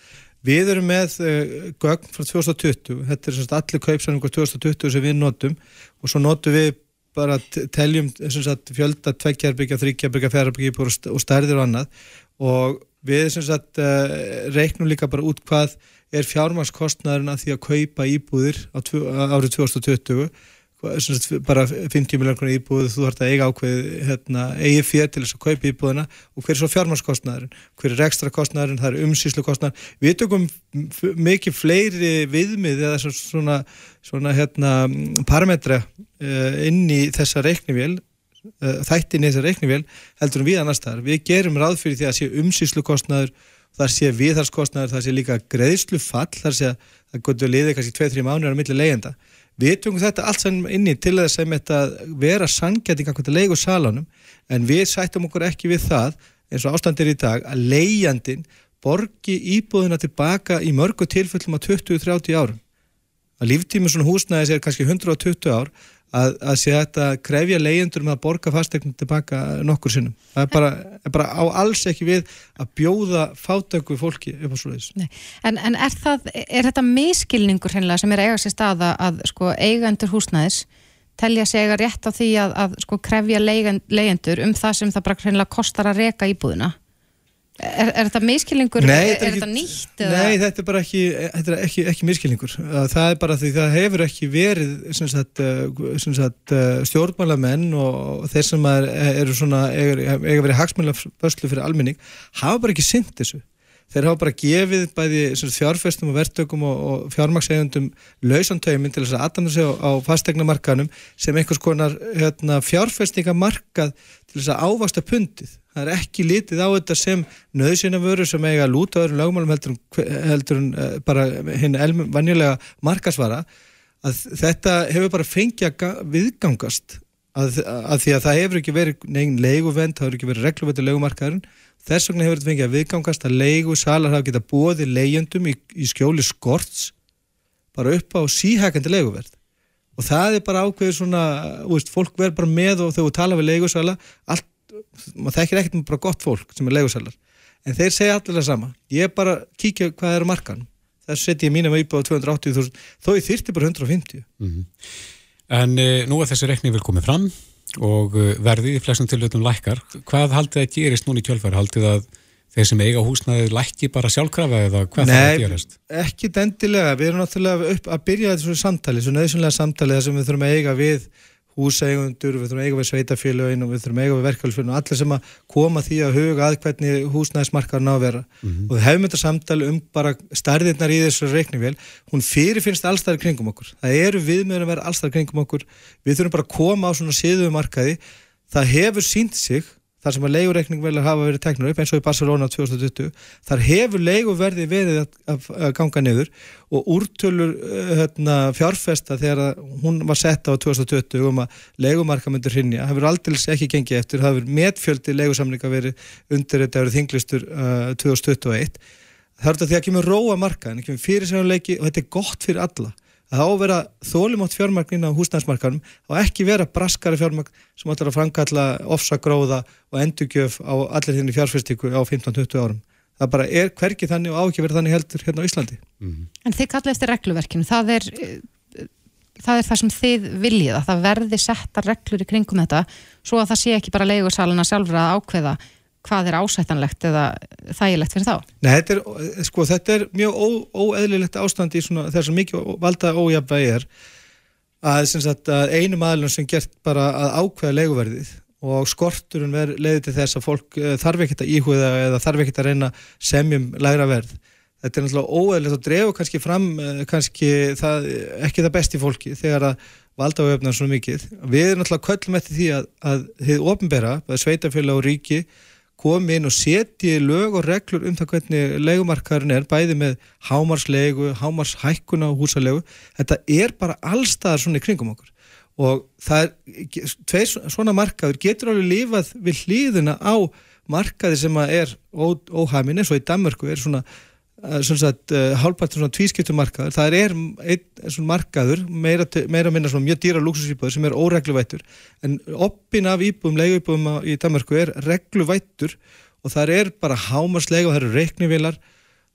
Við erum með uh, gögn frá 2020 þetta er allir kaupsamningur 2020 sem við notum. Og svo notum við bara teljum sagt, fjölda tveggjarbyggja, þryggjarbyggja, fjarabyggja og stærðir og annað. Og við sagt, uh, reiknum líka bara út hvað er fjármarskostnæðurinn að því að kaupa íbúðir árið 2020 bara 50 miljónar íbúð þú þarf að eiga ákveð hérna, eigi fyrir til þess að kaupa íbúðina. Og hver er svo fjármarskostnæðurinn, hver er ekstra kostnæðurinn það er umsýslu kostnæður við tökum mikið fleiri viðmið eða svona, svona hérna, parametra uh, inn í þessa reiknivél uh, þættin í þessa reiknivél heldur við annars þar, við gerum ráð fyrir því að sé umsýslu kostnæður þar sé viðhalskostnæður, þar sé líka greiðslu fall, þar sé að það gotur liðið kannski 2-3 mánuðar á milli leyenda Við tökum þetta allt saman inni til þess að vera sangjæting að leigu salanum en við sættum okkur ekki við það eins og ástandir í dag að leigjandin borgi íbúðina tilbaka í mörgu tilfellum á 20-30 árum. Að líftími svona húsnæðis er kannski 120 ár að, að sé þetta krefja leyendur með að borga fastegnum tilbaka nokkur sinnum. Það er bara, er bara á alls ekki við að bjóða fátöku fólki upp á svoleiðis. En, en er, það, er þetta miskilningur hennilega sem er eiga sér staða að sko, eigendur húsnæðis telja sig eiga rétt á því að, að sko, krefja leyendur um það sem það bara hennilega kostar að reka íbúðina? Er, er þetta miskilningur? Nei, er, er þetta nýtt? Eða? Nei, þetta er bara ekki, þetta er ekki, ekki miskilningur. Það er bara því það hefur ekki verið sagt, sagt, stjórnmálamenn og þeir sem er, eru svona, eiga verið hagsmjöla fyrir almenning, hafa bara ekki synd þessu þeir hafa bara gefið bæði fjárfestum og verktökum og, og fjármaksegundum lausantöyminn til þess að aðdæmna sig á, á fastegnamarkanum sem einhvers konar hérna, fjárfestingamarkað til þess að ávasta pundið. Það er ekki litið á þetta sem nöðsina vöru sem eiga að lúta öðrum lagmálum heldur, heldur uh, bara hinn vanjulega markasvara að þetta hefur bara fengið að viðgangast. Að, að því að það hefur ekki verið neginn leiguvend, það hefur ekki verið regluvöldu leigumarkaðurinn. Þess vegna hefur þetta fengið að viðgangast að leigu salar hafa getað bóði leigjandum í, í skjóli skorts bara upp á síhækandi leiguverð. Og það er bara ákveður svona veist, fólk verður bara með og þegar við tala við leigusala allt, maður þekkir ekkert með bara gott fólk sem er leigusalar en þeir segja allir það sama ég bara kíkja hvað er markan þess setjum ég mínum upp á 280.000 þó ég þyrti bara 150 mm -hmm. En e, nú er þessi rekning vel komið fram og uh, verðið í flestum tilvöldum lækkar. Hvað haldið að gerist núna í kjölfæri? Haldið að þeir sem eiga húsnaðið lækki bara sjálfkrafa eða hvað Nei, það að gerast? Nei, ekki dendilega. Við erum náttúrulega upp að byrja svona samtali, svona nöðsynlega samtali þar sem við þurfum að eiga við húsægundur, við þurfum að eiga við sveitafélagin og við þurfum að eiga við verkefælfélagin og allir sem að koma því að huga að hvernig húsnæðismarkaður ná að vera. Mm -hmm. og við hefum þetta samtali um bara starðirnar í þessu reikningvél, hún fyrirfinnst allstæðar kringum okkur, það eru viðmjöður að vera allstæðar kringum okkur, við þurfum bara að koma á svona síðuðu markaði, það hefur sínt sig þar sem að leigureikning vel að hafa verið teknur upp eins og í Barcelona 2020 þar hefur leiguverði verið að, ganga niður og úrtölur uh, hérna, fjárfesta þegar hún var sett á 2020 um að leigumarka myndur hrinja, það hefur aldrei ekki gengið eftir, það hefur metfjöldi leigusamlinga verið undir þetta árið þinglistur uh, 2021 það er þetta því að kemur róa marka en kemur fyrir sérleiki og þetta er gott fyrir alla að það á að vera þólimótt fjármagnin á húsnæðismarkanum og ekki vera braskari fjármagn sem ætlar að framkalla ofsagróða og endugjöf á allir þinni fjárfyrstíku á 15-20 árum. Það bara er hverki þannig og á ekki verið þannig heldur hérna á Íslandi. Mm -hmm. En þið kalla eftir regluverkinu, það er, það er það sem þið viljið að það verði setta reglur í kringum þetta svo að það sé ekki bara leigursaluna sjálfur að ákveða hvað er ásættanlegt eða þægilegt fyrir þá? Nei, þetta er, sko, þetta er mjög ó, óeðlilegt ástand í þess að mikið valda ójafnvægi er að, sagt, að einu maðurinn sem gert bara að ákveða leguverðið og skorturinn leði til þess að fólk uh, þarf ekkert að íhúða eða þarf ekkert að reyna semjum lægra verð. Þetta er náttúrulega óeðlilegt og drefu kannski fram uh, kannski það, ekki það besti fólki þegar að valda á öfna svona mikið. Við erum náttúrulega köllum eftir því að, að þið ofnbera, sveitafjöla og ríki komi inn og setji lög og reglur um það hvernig legumarkaðurinn er, bæði með hámarslegu, hámarshækkuna og húsalegu. Þetta er bara allstaðar svona í kringum okkur og það er, tveir svona markaður getur alveg lifað við hlýðuna á markaði sem er óhæmin eins og í Danmörku er svona hálfpartur svona tvískiptumarkaður það er einn markaður meira, meira minna svona mjög dýra luxusýbúður sem er óregluvættur. En oppin af íbúðum, leiguíbúðum í Danmarku er regluvættur og það er bara hámarslega og það eru reiknivilar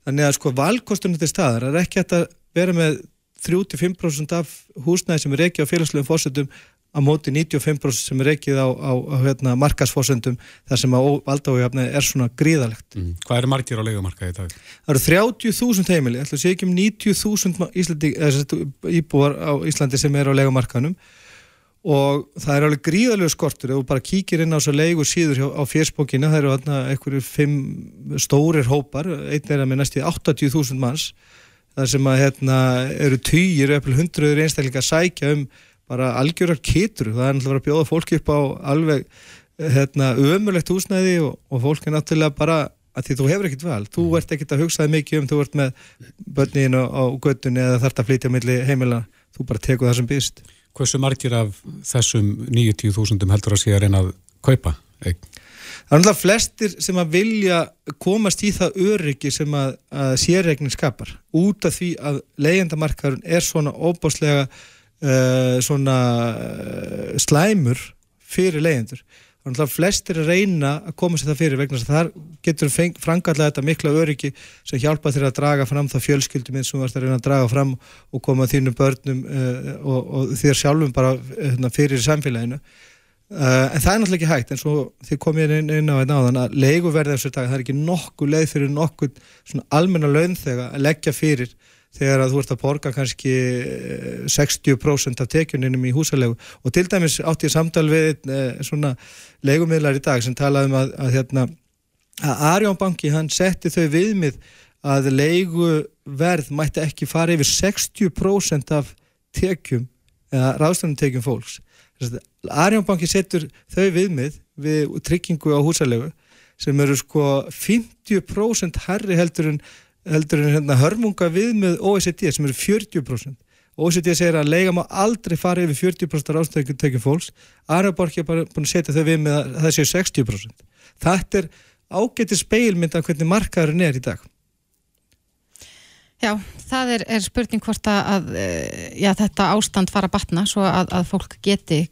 þannig að sko valkostunum til staðar er ekki að vera með 35% af húsnæði sem er ekki á félagslegum fórsetum á móti 95% sem er ekkið á, á, á hérna, markasforsöndum þar sem að valdájafni er svona gríðalegt. Mm. Hvað eru margir á leikumarkaði í dag? Það eru 30.000 heimili, ætla að segja ekki um 90.000 íbúar á Íslandi sem er á leikumarkaðnum og það er alveg gríðalegu skortur ef þú bara kíkir inn á svo leigu síður hjá, á fjersbókinu, það eru hérna einhverju fimm stórir hópar einn er að með næstu 80.000 manns þar sem að hérna eru týjir eða hundruður einstaklega að sækja um bara algjörar kitur það er náttúrulega að bjóða fólki upp á alveg hérna ömulegt húsnæði og, og fólk er náttúrulega bara að því þú hefur ekkert val, þú ert ekkert að hugsaði mikið um þú ert með börnin á göttunni eða þart að flytja millir heimila þú bara teku það sem býst Hversu margir af þessum 90.000 heldur að sé að reyna að kaupa? Eik? Það er náttúrulega flestir sem að vilja komast í það öryggi sem að, að sérregnin skapar út af því að leyendamarkaðurinn er svona óbáslega uh, svona uh, slæmur fyrir leyendur þannig að flestir reyna að koma sér það fyrir vegna þess að þar getur frangallega þetta mikla öryggi sem hjálpa þér að draga fram það fjölskyldum eins og þú varst að reyna að draga fram og koma þínum börnum uh, og, og þér sjálfum bara uh, fyrir samfélaginu. Uh, en það er náttúrulega ekki hægt eins og þið komið inn, inn á þetta áðan að leiguverði þessu dag, það er ekki nokkuð leið fyrir nokkuð svona almenna laun þegar að leggja fyrir þegar að þú ert að borga kannski 60% eh, af tekjuninum í húsalegu og til dæmis átt ég samtal við eh, svona legumiðlar í dag sem talaði um að, að hérna að Arjónbanki hann setti þau viðmið að leiguverð mætti ekki fara yfir 60% af tekjum eða ráðstofnum tekjum fólks. Arjónbanki settur þau viðmið við tryggingu á húsalegu sem eru sko 50% herri heldur en heldur en hérna hörmunga við með OECD sem eru 40%. OECD segir að leiga má aldrei fara yfir 40% ráðstökjum fólks. Araborg er bara búin að setja þau við með að það séu 60%. Þetta er ágætið speilmynd af hvernig markaðurinn er í dag. Já, það er, er spurning hvort að eh, já, þetta ástand fara að batna svo að, að fólk geti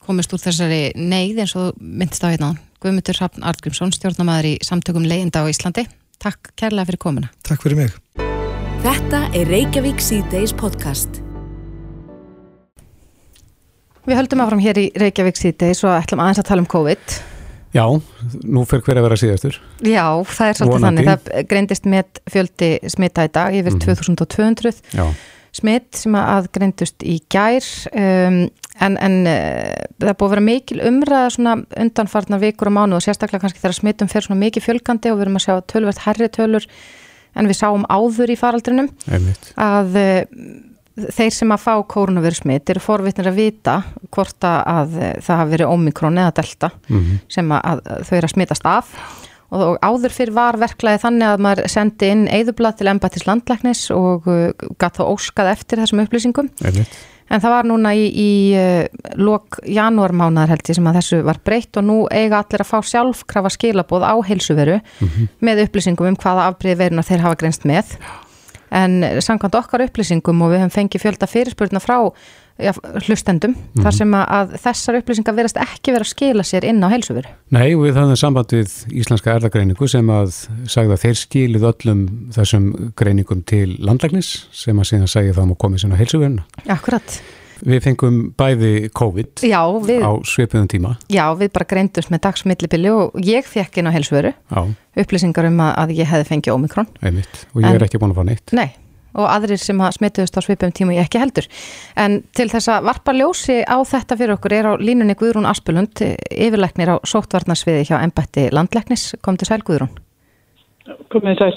komist úr þessari neyð eins og myndist á hérna. Guðmyndur Hrafn Artgrímsson, stjórnamaður í samtökum leyenda á Íslandi. Takk kærlega fyrir komuna. Takk fyrir mig. Þetta er Reykjavík C-Days podcast. Við höldum áfram hér í Reykjavík C-Days og ætlum aðeins að tala um COVID. Já, nú fyrir hver að vera síðastur. Já, það er svolítið Vonandi. þannig. Það greindist með fjöldi smita í dag yfir mm -hmm. 2200 Já. smitt sem að greindust í gær. Um, En, en uh, það búið að vera mikil umræða svona undanfarnar vikur og mánu og sérstaklega kannski þegar smittum fer svona mikið fjölgandi og við erum að sjá tölvert herri tölur en við sáum áður í faraldrinum Einmitt. að uh, þeir sem að fá kórnaviru smitt eru forvittnir að vita hvort að uh, það hafi verið omikron eða delta mm -hmm. sem að, að þau eru að smittast af og, og áður fyrir var verklaði þannig að maður sendi inn eðublað til embatis landlæknis og gætt þá óskað eftir þessum upplýsingum Einmitt. En það var núna í, í uh, lok janúarmánaðar held ég sem að þessu var breytt og nú eiga allir að fá sjálfkrafa skilabóð á heilsuveru mm -hmm. með upplýsingum um hvaða afbríði verunar þeir hafa grenst með. En samkvæmt okkar upplýsingum og við hefum fengið fjölda fyrirspurna frá já, hlustendum mm þar sem að þessar upplýsingar verðast ekki verið að skila sér inn á heilsuveru. Nei, við höfum samband við Íslenska erðagreiningu sem að sagða að þeir skilið öllum þessum greiningum til landlæknis sem að síðan segja það að koma sér á heilsuveruna. Akkurat. Við fengum bæði COVID já, við, á sveipiðum tíma. Já, við bara greindust með dagsmillibili og ég fekk inn á heilsuveru upplýsingar um að ég hefði fengið Omikron. Einmitt, og ég en, er ekki búin að fá neitt. Nei og aðrir sem að smituðust á svipum tíma ég ekki heldur. En til þess að varpa ljósi á þetta fyrir okkur er á línunni Guðrún Aspelund, yfirleiknir á sóttvarnarsviði hjá Embætti Landleiknis. Kom til sæl Guðrún. Komið sæl.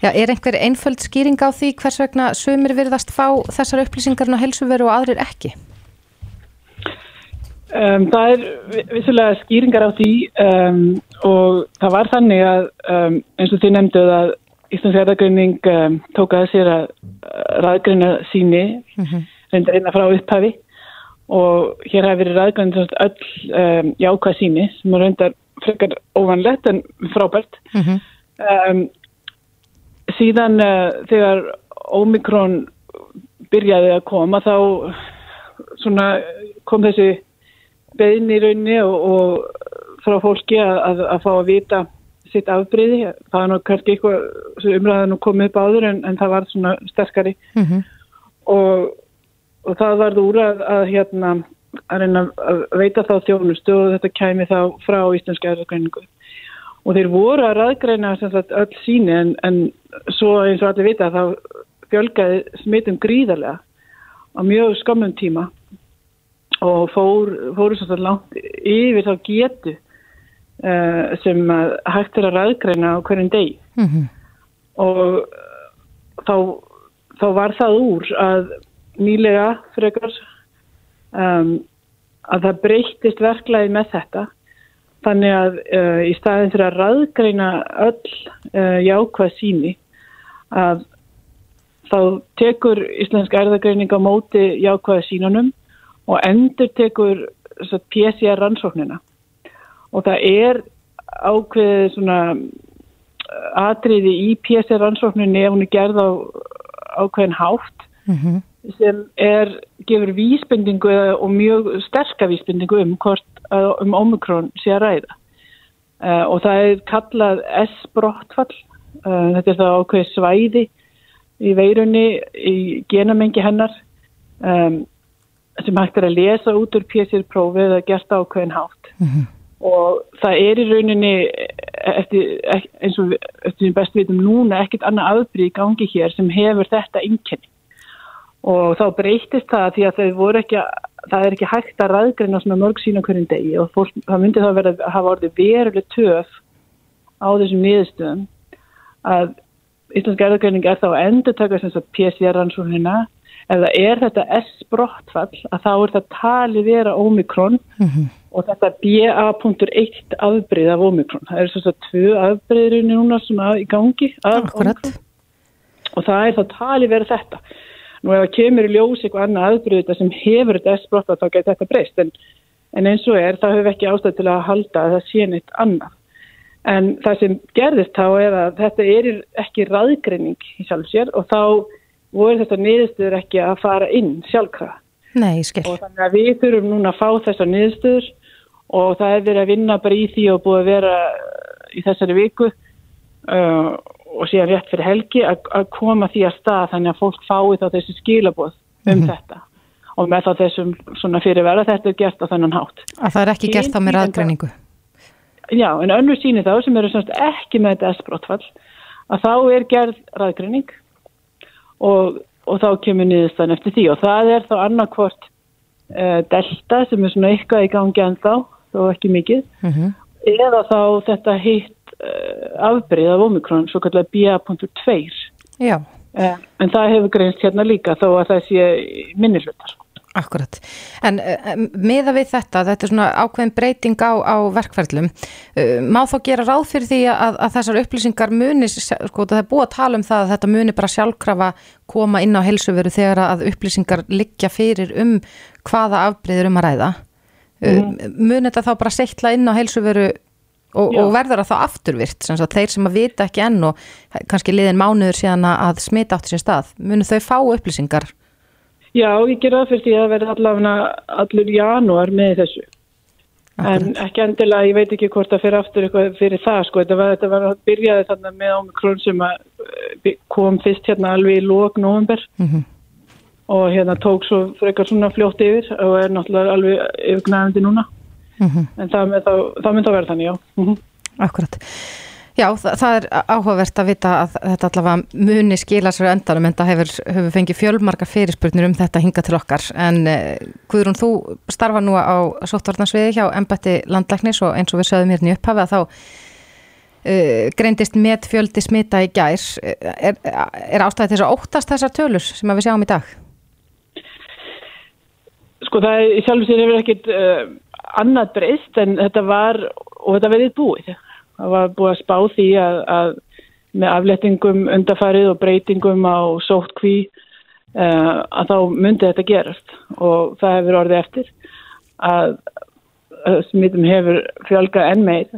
Já, er einhver einföld skýring á því hvers vegna sumir virðast fá þessar upplýsingarna helsuveru og aðrir ekki? Um, það er vissulega skýringar á því um, og það var þannig að um, eins og þið nefnduð að Íslands erðagreining um, tók að sér að ræðgreina síni mm -hmm. reyndar einna frá upphafi og hér hafi verið ræðgreina öll um, jákvæð síni sem reyndar frekar óvanlegt en frábært mm -hmm. um, síðan uh, þegar Omikron byrjaði að koma þá svona, kom þessi beðin í raunni og, og frá fólki að, að, að fá að vita sitt afbreyði. Það er nú kannski eitthvað umræðan og komið upp áður en, en það var svona sterkari mm -hmm. og, og það var úr að, að hérna að reyna að veita þá þjónustu og þetta kæmi þá frá Íslandska erðargreiningu og þeir voru að ræðgreina öll síni en, en svo eins og allir vita þá fjölgaði smitum gríðarlega á mjög skamum tíma og fór, fóru svo langt yfir þá getu uh, sem hægt er að ræðgreina á hverjum deg Mm -hmm. og þá, þá var það úr að nýlega frekar um, að það breyttist verklaði með þetta. Þannig að uh, í staðin fyrir að ræðgreina öll uh, jákvæð síni að þá tekur Íslensk erðagreining á móti jákvæða sínunum og endur tekur PCR rannsóknina og það er ákveðið svona uh, atriði í PCR rannsókninni ef hún er gerð á ákveðin hátt Mhm. sem er, gefur vísbendingu og mjög sterka vísbendingu um hvort uh, um Omikron sé að ræða. Uh, og það er kallað S-brottfall. Uh, þetta er það ákveð svæði í veirunni í genamengi hennar um, sem hægt er að lesa út úr PCR-prófi eða gert á ákveðin hátt og það er í rauninni eftir, ek- eins og eftir best við vitum núna ekkert annað afbrið í gangi hér sem hefur þetta einkenni. Og þá breytist það því að ekki að, það er ekki hægt að ræðgreina svona mörg sína hverjum degi og fólk, það myndi þá verið að hafa orðið veruleg töf á þessum niðurstöðum að Íslensk erðagreining er þá að endur taka sem sagt PCR-rannsóknina það er þetta S-brottfall að þá er það talið vera Omikron og þetta BA.1 afbrið af Omikron. Það eru svo svo tvö afbriðir núna svona í gangi af. Omikron og það er þá talið vera þetta. Nú ef það kemur í ljós eitthvað annað afbrið þetta sem hefur þetta S-brottfall þá getur þetta breyst en, en eins og er það hefur ekki ástæð til að halda að það sé neitt annað. En það sem gerðist þá er að þetta er ekki raðgreining í sjálf sér og þá voru þetta niðurstöður ekki að fara inn sjálfkrafa. Nei, skil. Og þannig að við þurfum núna að fá þessar niðurstöður og það er verið að vinna bara í því og búið að vera í þessari viku uh, og síðan rétt fyrir helgi að, koma því að stað þannig að fólk fái þá þessi skilaboð um þetta og með þá þessum svona fyrirvera þetta er gert á þennan hátt. Að það er ekki gert þá með raðgreiningu. Já, en önnur síni þá sem eru semst ekki með þetta S-brottfall að þá er gerð ræðgreining og, og þá kemur niðurstaðan eftir því og það er þá annarkvort uh, delta sem er svona eitthvað í gangi en þá, þó ekki mikið Mm eða þá þetta hitt uh, afbrið af Omikron, svo kallar BA.2 Já, uh, en það hefur greinst hérna líka þó að það sé minni hlutar. akkurat. En uh, miða við þetta, þetta er svona ákveðin breyting á, á verkferðlum, uh, má þá gera ráð fyrir því að, að þessar upplýsingar muni, sko það er búið að tala um það að þetta muni bara sjálfkrafa koma inn á helsuveru þegar að upplýsingar liggja fyrir um hvaða afbreyður um að ræða. Mm. Muni þetta þá bara settla inn á helsuveru og, og verður það þá afturvirt, sem sagt þeir sem að vita ekki enn og kannski liðin mánuður síðan að smita átti sér stað, muni þau fá upplýsingar? Já, ég ger það fyrir því að það verði allavega allur janúar með þessu. En ekki endilega, ég veit ekki hvort það fyrir aftur eitthvað fyrir það, sko. Þetta var, þetta var að byrjaði þarna með Omikron sem að eh, kom fyrst hérna alveg í lók november Mhm. Og hérna tók svo frekar svona fljótt yfir og er náttúrulega alveg yfirgnæðandi núna. Mhm. En það mun þá, það mun þá verða þannig, já. Mhm. Akkurat. Já, það, það er áhugavert að vita að þetta allavega muni skila sér á endanum en það hefur, hefur fengið fjölmargar fyrirspurnir um þetta hinga til okkar en eh, Guðrún, þú starfa nú á sóttvarnarsviði hjá Embætti landlæknis og eins og við sögðum hérna í upphafi að þá uh, greindist met fjöldi smita í gær er, er ástæði þess að óttast þessar tölur sem að við sjáum í dag? Sko það er í sjálf sér hefur ekkit uh, annað breyst en þetta var og þetta verið búið. Það var búið að spá því að, að með aflettingum undarfarið og breytingum á sóttkví uh, að þá myndi þetta gerast og það hefur orðið eftir að, smittum hefur fjölgað enn meir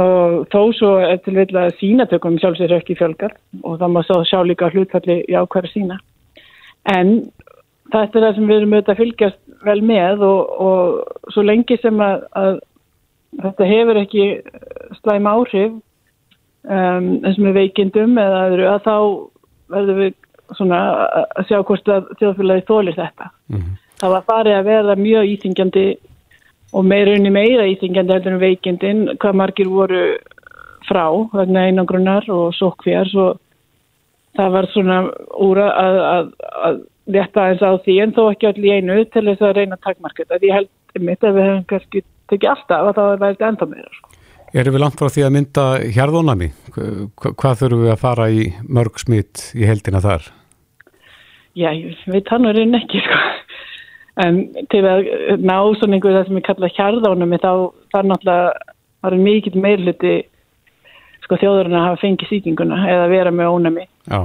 og þó svo er til vil að sínatökum sjálf sér ekki fjölgað og það má sá sjá líka hlutfalli jákværa sína. En þetta er það sem við erum auðvitað að fylgjast vel með og, og svo lengi sem að, að þetta hefur ekki slæm áhrif um, eins og með veikindum eða öðru að þá verðum við svona að sjá hvort að þjóðfélagi þólir þetta. Það var farið að verða mjög íþingjandi og meirunni meira íþingjandi heldur en veikindin hvað margir voru frá vegna einangrunnar og sókfjær svo það var svona úr að, að, að létta eins á því en þó ekki allir í einu til þess að reyna takkmarkið. Ég held mitt að við hefum kannski tekið alltaf að það eitthvað enda meira. Sko. Erum við langt frá því að mynda hérðónami? Hvað þurfum við að fara í mörg smitt í heldina þar? Já, við tannur einn ekki sko. En til að ná svona einhverju það sem við kalla hérðónami þá þar náttúrulega var mikið meirluti sko þjóðurinn að hafa fengið síkinguna eða vera með ónami. Já.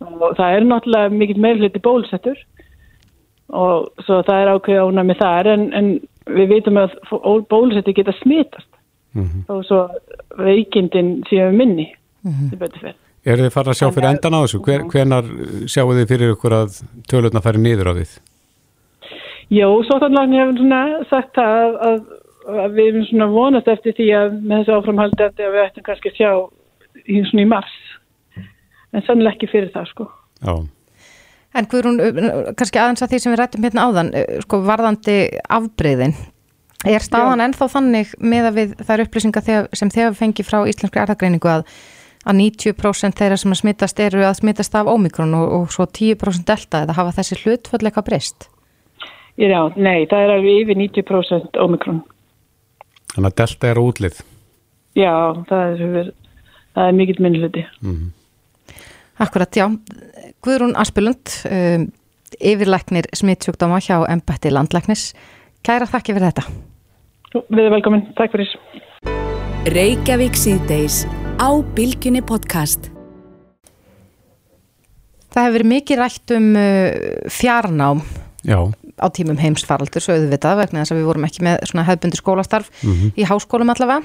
Og það er náttúrulega mikið meirluti bólusettur og svo það er ákveð ónami þar en, en við veitum að bólusetti geta smitast mm -hmm. og svo veikindin séu minni mm -hmm. Er þið farið að sjá fyrir endan á þessu? Hver, hvenar sjáu þið fyrir ykkur að tölurna færi niður á því? Jó, svo þannig hefur svona sagt að, að, að við erum svona vonast eftir því að með þessu áframhaldi að við ættum kannski að sjá í svona í mars en sannlega ekki fyrir það sko Já En Guðrún, kannski aðeins að því sem við rættum hérna áðan, sko varðandi afbreyðin, er staðan Já. ennþá þannig með að við þær upplýsingar sem þegar við fengi frá Íslenskri erðagreiningu að, að 90% þeirra sem að smittast eru að smittast af ómikrón og, og svo 10% delta eða hafa þessi hlutfallega breyst? Já, nei, það er alveg yfir 90% ómikrón. Þannig að delta er útlið? Já, það er, það er mikill minnluti. Mm -hmm. Akkurat, já. Guðrún Aspilund, um, yfirleiknir smittsjúkdóma hjá Embætti landleiknis. Kæra þakki fyrir þetta. Við erum velkomin, takk fyrir. Reykjavík síðdeis á Bilginni podcast. Það hefur verið mikið rætt um uh, fjarnám já. á tímum heimsfaraldur, svo auðvitað vegna þess að við vorum ekki með hefðbundi skólastarf mm -hmm. í háskólum allavega.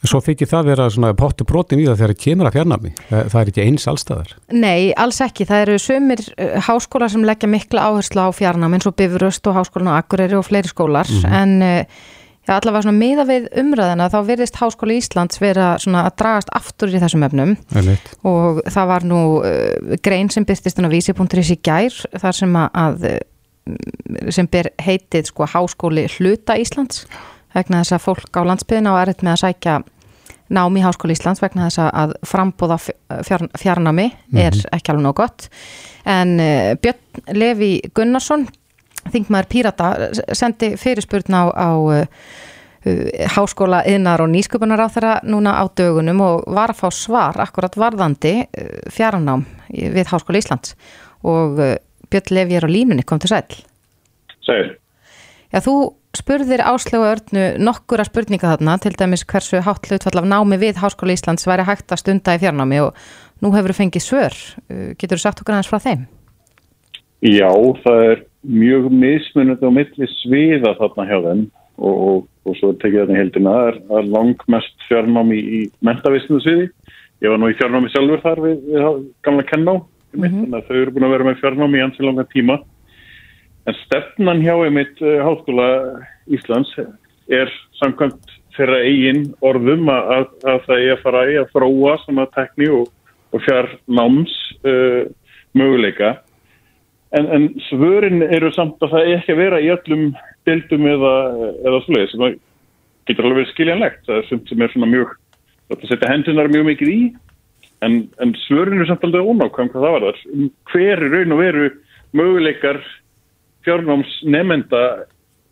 Svo fyrir það vera svona pottu brotin í það þegar það kemur að fjarnami. Það er ekki eins allstaðar. Nei, alls ekki. Það eru sömur uh, háskólar sem leggja mikla áherslu á fjarnami eins og Bifuröst og Háskólan og Akureyri og fleiri skólar. Mm -hmm. En uh, já, allavega svona miða við umræðina þá virðist Háskóli Íslands vera svona að dragast aftur í þessum efnum. Og það var nú uh, grein sem byrstist á vísi.is í gær þar sem að sem ber heitið sko Háskóli Hluta Íslands vegna þess að fólk á landsbyðina og erðt með að sækja nám í Háskóli Íslands vegna þess að frambóða fjár, fjarnami er mm -hmm. ekki alveg nóg gott. En uh, Björn Levi Gunnarsson þingmaður Pírata sendi fyrirspurn á, á uh, Háskóla yðnar og nýsköpunar á þeirra núna á dögunum og var að fá svar akkurat varðandi uh, fjarnám við Háskóli Íslands. Og Björn Levi er á línunni, kom til sæl Sæl. Já, þú spurðir áslögu örnu nokkura spurninga þarna, til dæmis hversu hátt hlutfall af námi við Háskóla Íslands væri hægt að stunda í fjarnámi og nú hefur þú fengið svör. Uh, getur þú sagt okkur aðeins frá þeim? Já, það er mjög mismunandi á milli sviða þarna hjá þeim og, og, og svo tekið í heldina. Er langmest fjarnámi í mentavisnu sviði. Ég var nú í fjarnámi sjálfur þar við, við gamla kenná, mm -hmm. þannig að þau eru búin að vera með fjarnámi í ansi langa tíma. En stefnan hjá einmitt uh, Háskóla Íslands er samkvæmt þeirra eigin orðum að, að það er að fara í að fróa svona tekní og, og fjár náms uh, möguleika. En, en svörin eru samt að það er ekki að vera í öllum bildum eða, eða sluðið sem getur alveg verið skiljanlegt. Það er sumt sem er svona mjög, það setja hendunar mjög mikið í en, en svörin eru samt alveg ónákvæm hvað það var þar. Um hver er raun og veru möguleikar fjárnámsnemenda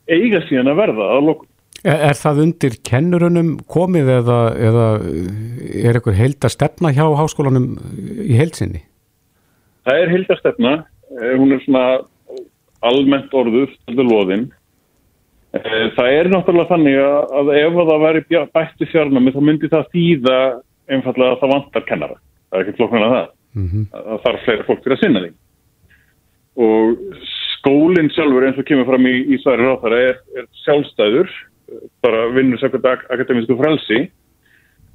eiga síðan að verða að lokum. Er, er það undir kennurunum komið eða, eða er einhver held að stefna hjá háskólanum í heldsinni? Það er held að stefna, eh, hún er svona almennt orðuð, þetta loðinn. Eh, það er náttúrulega þannig að ef það væri bætti fjárnámi þá myndi það þýða einfallega að það vantar kennara. Það er ekki flokknan að það. Mm -hmm. Það þarf fleira fólk fyrir að sinna því. Og skólinn sjálfur eins og kemur fram í, í sværi ráþara er, er sjálfstæður, bara vinnur sækert akademísku frelsi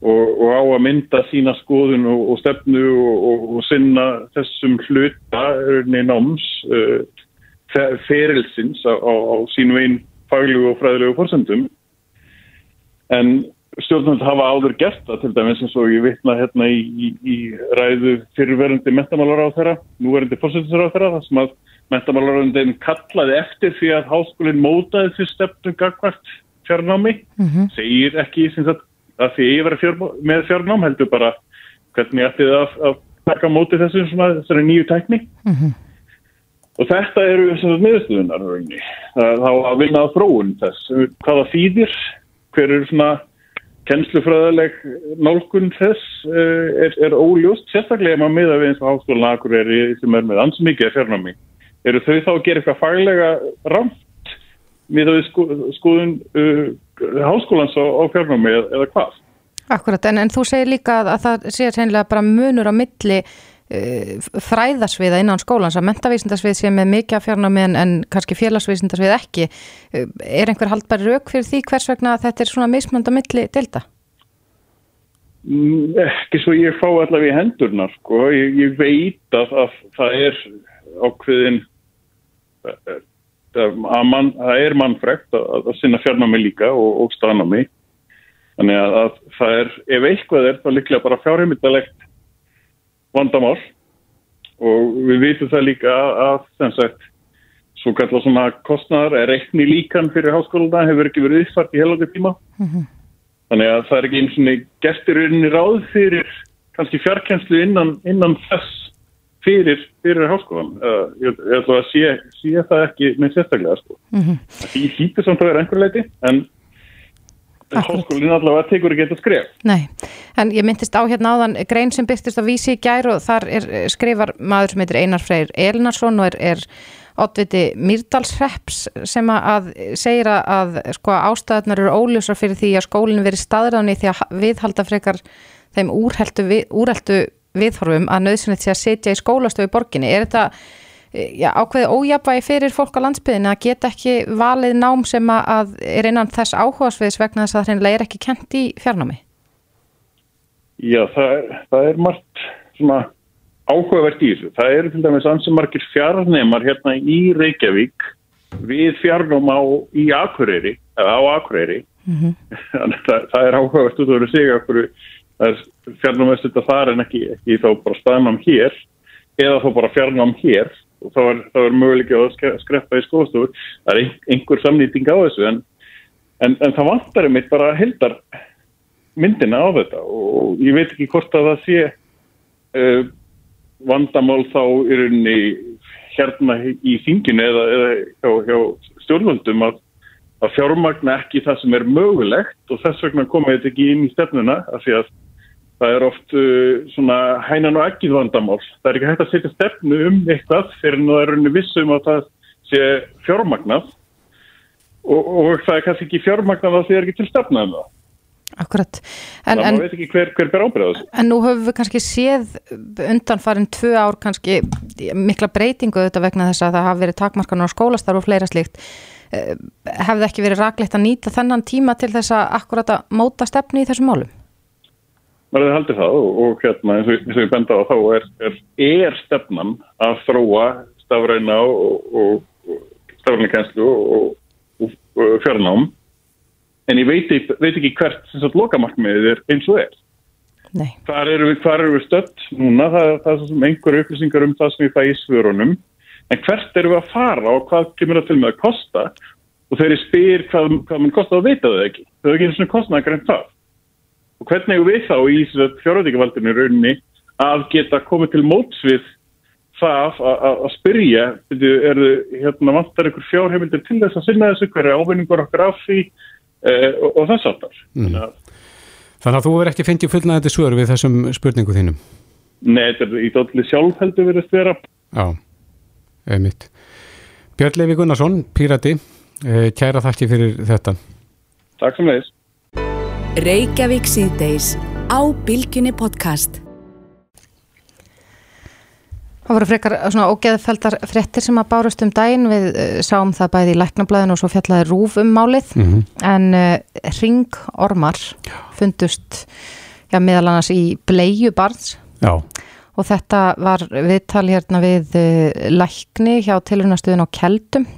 og, og á að mynda sína skoðun og, og stefnu og, og sinna þessum hluta náms uh, ferilsins á, á, á sínu einn faglu og fræðilegu fórsendum en stjórnvöld hafa áður gert það til dæmis eins og ég vitna hérna í, í, í ræðu fyrirverðandi metamálar á þeirra, núverðandi fórsendisar á þeirra þar sem að mentamálaröndin kallaði eftir því að háskólinn mótaði því stefnu gagvart fjarnámi mm -hmm. segir ekki að, að því ég verið fjár, með fjarnám heldur bara hvernig ætti það að, að taka móti þessu svona, þessari nýju tækni og þetta eru. Það þá að vinna að þróun þess, hvaða þýðir, hver eru svona kennslufræðileg nálgun þess uh, er, er óljóst, sérstaklega maður miða við eins og háskólan Akureyri sem er með ansmikið fjarnámi. Eru þau þá að gera eitthvað faglega ramt sko, skoðun uh, háskólans á, á fjarnámi eða, eða hvað? Akkurat, en, en þú segir líka að, að það sé reynilega bara munur á milli uh, fræðasviða innan skólans að mentavísindasvið sé með mikið af fjarnámi en, en kannski félagsvísindasvið ekki. Uh, er einhver haldbæri rauk fyrir því hvers vegna þetta er svona mismönd á milli delta? Mm, Ekki svo ég fá allavega í hendurna, sko. Ég, ég veit að, að það er ákveðin, að man, það er mannfrekt að, að sinna fjarnámi líka og, og staðnámi. Þannig að, að það er, ef eitthvað er, þá líklega bara fjárheimildalegt vandamál og við vitum það líka að, sem sagt, svo kallar svona kostnæðar er reikni líkan fyrir háskóluna hefur ekki verið uppfært í helandi tíma. Þannig að það er ekki eins og gestur rauninni ráð fyrir kannski fjarkenslu innan, innan þess fyrir, fyrir háskólan. Uh, ég, ég ætla að sé, sé það ekki með sérstaklega. Sko. Því hýttu samt að vera einhver leiti en háskólinn allavega tekur ekki þetta skref. Nei, en ég myndist á hérna áðan grein sem byrtist á vísi í gær og þar er, eh, skrifar maður sem heitir Einar Freyr Elinarsson og er, er oddviti Mýrdalsreps sem að, að segir að, að sko, ástæðunar eru óljósar fyrir því að skólinn veri staðræðan í því að ha- viðhalda frekar þeim úrheltu, við, úrheltu viðhorfum að nöðsynlegt sé að setja í skólastöðu í borginni. Er þetta eh, já, ákveði ójabægi fyrir fólk á landsbyðinu að geta ekki valið nám sem að, er innan þess áhugasviðs vegna þess að það hreinlega er ekki kent í fjarnámi? Já, það er, það er margt svona áhugavert í þessu. Það eru til dæmis ansið margir fjarnemar hérna í Reykjavík við fjarnum á í Akureyri, eða á Akureyri. Þannig að það, það er áhugavert út af okkur það er fjarnum að setja þar en ekki, ekki þá bara staðnám hér eða þá bara fjarnám hér. Og þá er, er möguleik að skre- skreppa í skóðstofur. Það er ein- einhver samnýting á þessu en, en, en það vantar einmitt bara heldar myndina á þetta. Og ég veit ekki hvort að það sé uh, vandamál þá í rauninni hérna í þinginu eða, eða hjá, hjá stjórnvöldum að, að fjármagna ekki það sem er mögulegt. Og þess vegna komið þetta ekki inn í stefnuna af því að það er oft uh, svona hænan og ekkið vandamál. Það er ekki hægt að setja stefnu um eitthvað fyrir en það er rauninni vissum að það sé fjármagnað og, og það er kannski ekki fjármagnað að það er ekki til stefna um það. Akkurat. En, En, en, maður veit ekki hver, hver ber ábyrða þessu. en nú höfum við kannski séð undanfarin tvö ár kannski mikla breytingu þetta vegna þess að það hafi verið takmarkanur á skólastarf og fleira slíkt. Eh, Hefði ekki verið raklegt að nýta þennan tíma til þess að akkurat að móta stefnu í þessum málum? Maður hefði haldið það og, og hérna eins og, eins og ég benda á þá er, er, er stefnan að þróa stafræna og, og, og stafræna kænslu og, og, og fjárnám en ég veit, veit ekki hvert sem sagt lokamarkmiðið er eins og er. Nei. Hvar eru við, hvar eru við stödd núna? Það, það er svo sem einhverju upplýsingar um það sem ég fæ í svörunum en hvert eru við að fara og hvað kemur það til með að kosta og ég spyr hvað, hvað mun kosta að vita það ekki. Það er ekki eins og kostnaðar greint það og hvernig við þá í fjárvætingavaldinu rauninni að geta komið til móts við það að, spyrja er þið hérna vantar ykkur fjárheimildir til þess að sinna þessu hverju ávinningur okkar af því eh, og, og þess aftar mm. Þannig að þú er ekki fengið fullnæðandi svör við þessum spurningu þínum. Nei, þetta er í dálítið sjálfheldu verið vera Já, einmitt. Björn Levi Gunnarsson, Pírati, eh, kæra þakki fyrir þetta. Takk sem leiðis Reykjavík síðdeis á Bilginni podcast. Það voru frekar svona ógeðfeldar fréttir sem að bárust um daginn. Við uh, sáum það bæði í læknablaðinu og svo fjallaði rúf um málið. En uh, ringormar fundust já, meðal annars í bleiu barns Já, og þetta var viðtal hérna við uh, lækni hjá tilhörnastuðin á Keldum.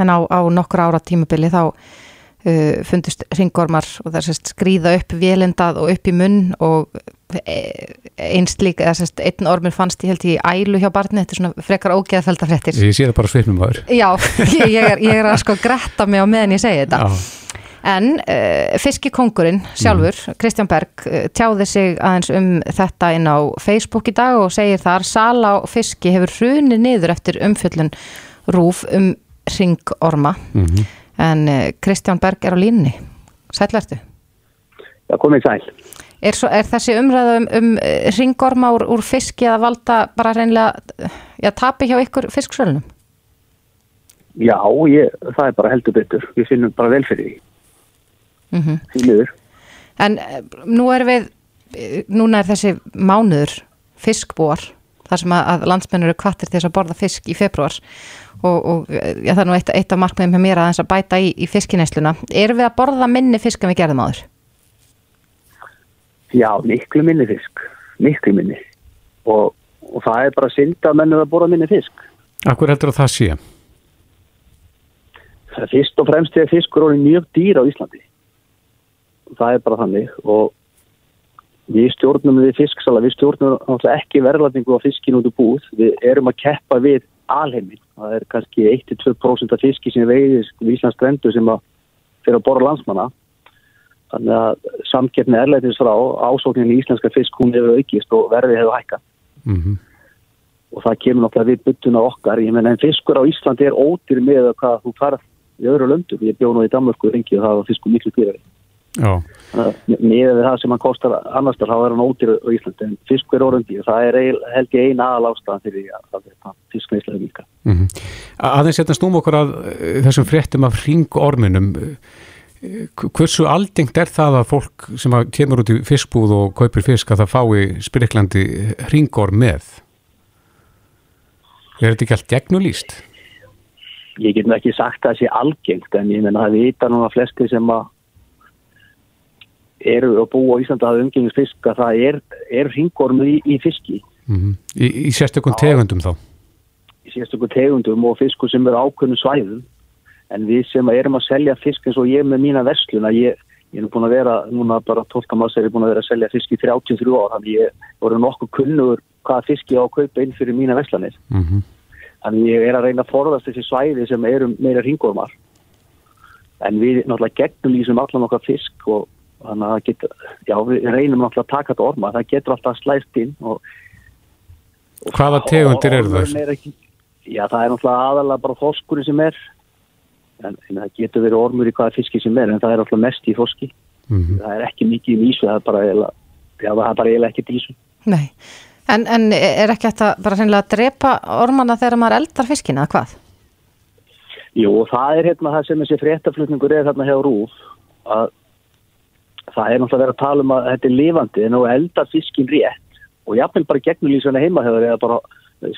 En á, á nokkur ára tímabili þá fundust ringormar og það sérst skrýða upp vélindað og upp í munn og e- einst líka, eða sérst einn ormur fannst ég held í ælu hjá barni, þetta er svona frekar ógeðfeldafréttir ég sé það bara svipnum aður. Já, ég, er, ég er að sko gretta mig á meðan ég segi þetta Já, En uh, fiskikongurinn sjálfur, Mhm. Kristján Berg, tjáði sig aðeins um þetta inn á Facebook í dag og segir þar sala á fiski hefur hrunið niður eftir umfjöllun rúf um ringorma. Mhm. En uh, Kristján Berg er á línni. Sælvertu. Já, komið sæl. Er, svo, er þessi umræða um, um eh, ringorma úr, úr fiski að valda bara reynlega eh, já, tapi hjá ykkur fisksölunum? Já, ég, það er bara heldur betur. Við finnum bara vel fyrir því. Mm Því miður. En eh, nú er við, eh, núna er þessi mánuður fiskbúar, þar sem að, landsmennur eru kvattir til þess að borða fisk í februar og, og já, það er nú eitt, eitt af markmiðum hjá mér að þess að bæta í, í fiskineisluna. Erum við að borða minni fisk en við gerðum áður? Já, miklu minni fisk. Miklu minni. Og, og það er bara synd að mennur að bóra minni fisk. Akkur heldur að það sé? Það er fyrst og fremst þegar fiskur orðin mjög dýr á Íslandi. Það er bara þannig og við stjórnum við fisksala, við stjórnum ekki verðlætingu á fiskin út úr búð. Við erum að keppa við alheimin. Það er kannski 1-2% af fiski sem veiðist við Íslands strendu sem að fyrir að borra landsmanna. Þannig að samkeppni erlætins frá ásókninni í íslenska fisk hún hefur aukist og verðið hefur hækkað. Mm Og það kemur náttúrulega við byttuna okkar. Ég menn en fiskur á Íslandi er ódýr með hvað þú farð í öðru löndum. Ég bjó nú í Danmarku rengi og það var fiskur miklu dýrari. Já. Með við það sem hann kostar annars þá er hann ódýr á Íslandi. En fiskur er orðandi og það er held ég eina aðal ástæðan fyrir að, að, að fiskneislega mika. Mm -hmm. Aðeins hérna snúm okkur að eh, þessum fréttum af ringorminum. Eh, Hversu aldengt er það að fólk sem að kemur út í fiskbúð og kaupir fisk að það fái spriklandi ringorm með? Er þetta ekki allt gegnulýst? Ég get nú ekki sagt að það sé algengt en ég menna að vita núna flesti sem að eru að búa á Íslanda að hafa umgengist fisk að það er, er ringormur í, í fiski. Mm -hmm. Í, í sérstökum tegundum þá? í sérstökum tegundum og fiskur sem eru ákveðnum svæðum en við sem erum að selja fisk eins og ég með mína versluna ég, ég er búin að vera, núna bara 12 maður er ég búin að vera að selja fisk í 33 ár þannig ég voru nokkuð kunnugur hvaða fisk ég á að kaupa inn fyrir mína verslanir Mm -hmm. þannig ég er að reyna að forðast þessi svæði sem eru meira ringormar en við náttúrulega gegnum lýsum allan okkar fisk og þannig að það getur, já við reynum náttúrulega að taka þetta orma, það getur alltaf slæst inn og, og Hvaða tegundir eru þær? er ekki- Já, það er náttúrulega aðalega bara þorskurinn sem er en, en það getur verið ormur í hvaða fiski sem er en það er alltaf mest í þorski Mm það er ekki mikið í ísu, það er bara eiginlega, já, það er bara eiginlega ekkert í ísu Nei. En, en er ekki þetta bara reynilega að drepa ormana þegar maður eldar fiskina, eða hvað? Jú, og það er hérna það sem þessi fréttaflutningur er þarna hjá Rúf að það er náttúrulega verið að tala um að þetta er lifandi en þú eldar fiskin rétt. Og jafnvel bara gegnulýsana heimahöður eða bara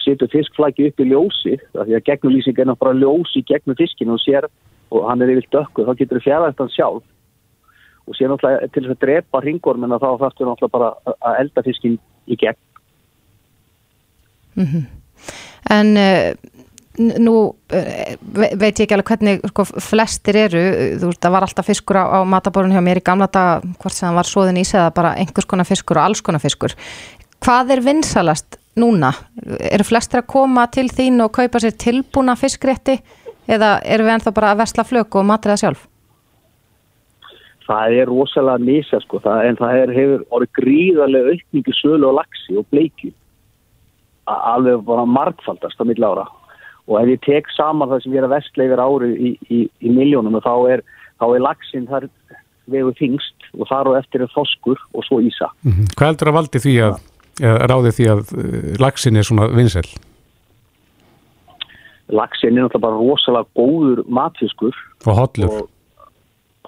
setur fiskflæki upp í ljósi því að gegnulýsing er náttúrulega bara ljós í gegnum fiskin og sér og hann er yfir dökku þá getur þú fjaraðast hann sjálf. Og sér náttúrulega til þess að drepa ringormina þá þarfstu náttúrulega bara að elda fiskin í gegn. En uh, nú uh, veit ég ekki alveg hvernig sko, flestir eru, þú veist, það var alltaf fiskur á, á mataborun hjá mér í gamla dag hvort sem það var svoðin í sig eða bara einhvers konar fiskur og alls konar fiskur. Hvað er vinsalast núna? Eru flestir að koma til þín og kaupa sér tilbúna fiskrétti eða eru við ennþá bara að versla flöku og matriða sjálf? það er rosalega misa sko, það, en það er, hefur orðið gríðarlega aukningu sölu og laxi og bleiki alveg bara margfaldast á milli ára og ef ég tek saman það sem ég er að vestla yfir ári í, í, í miljónum þá er, þá er laxin þar vegu þingst og þar og eftir er þoskur og svo ísa -hmm. Hvað heldur að valdi því að, eða ráði því að uh, laxin er svona vinsel? laxin er náttúrulega bara rosalega góður matfiskur Og hollur? og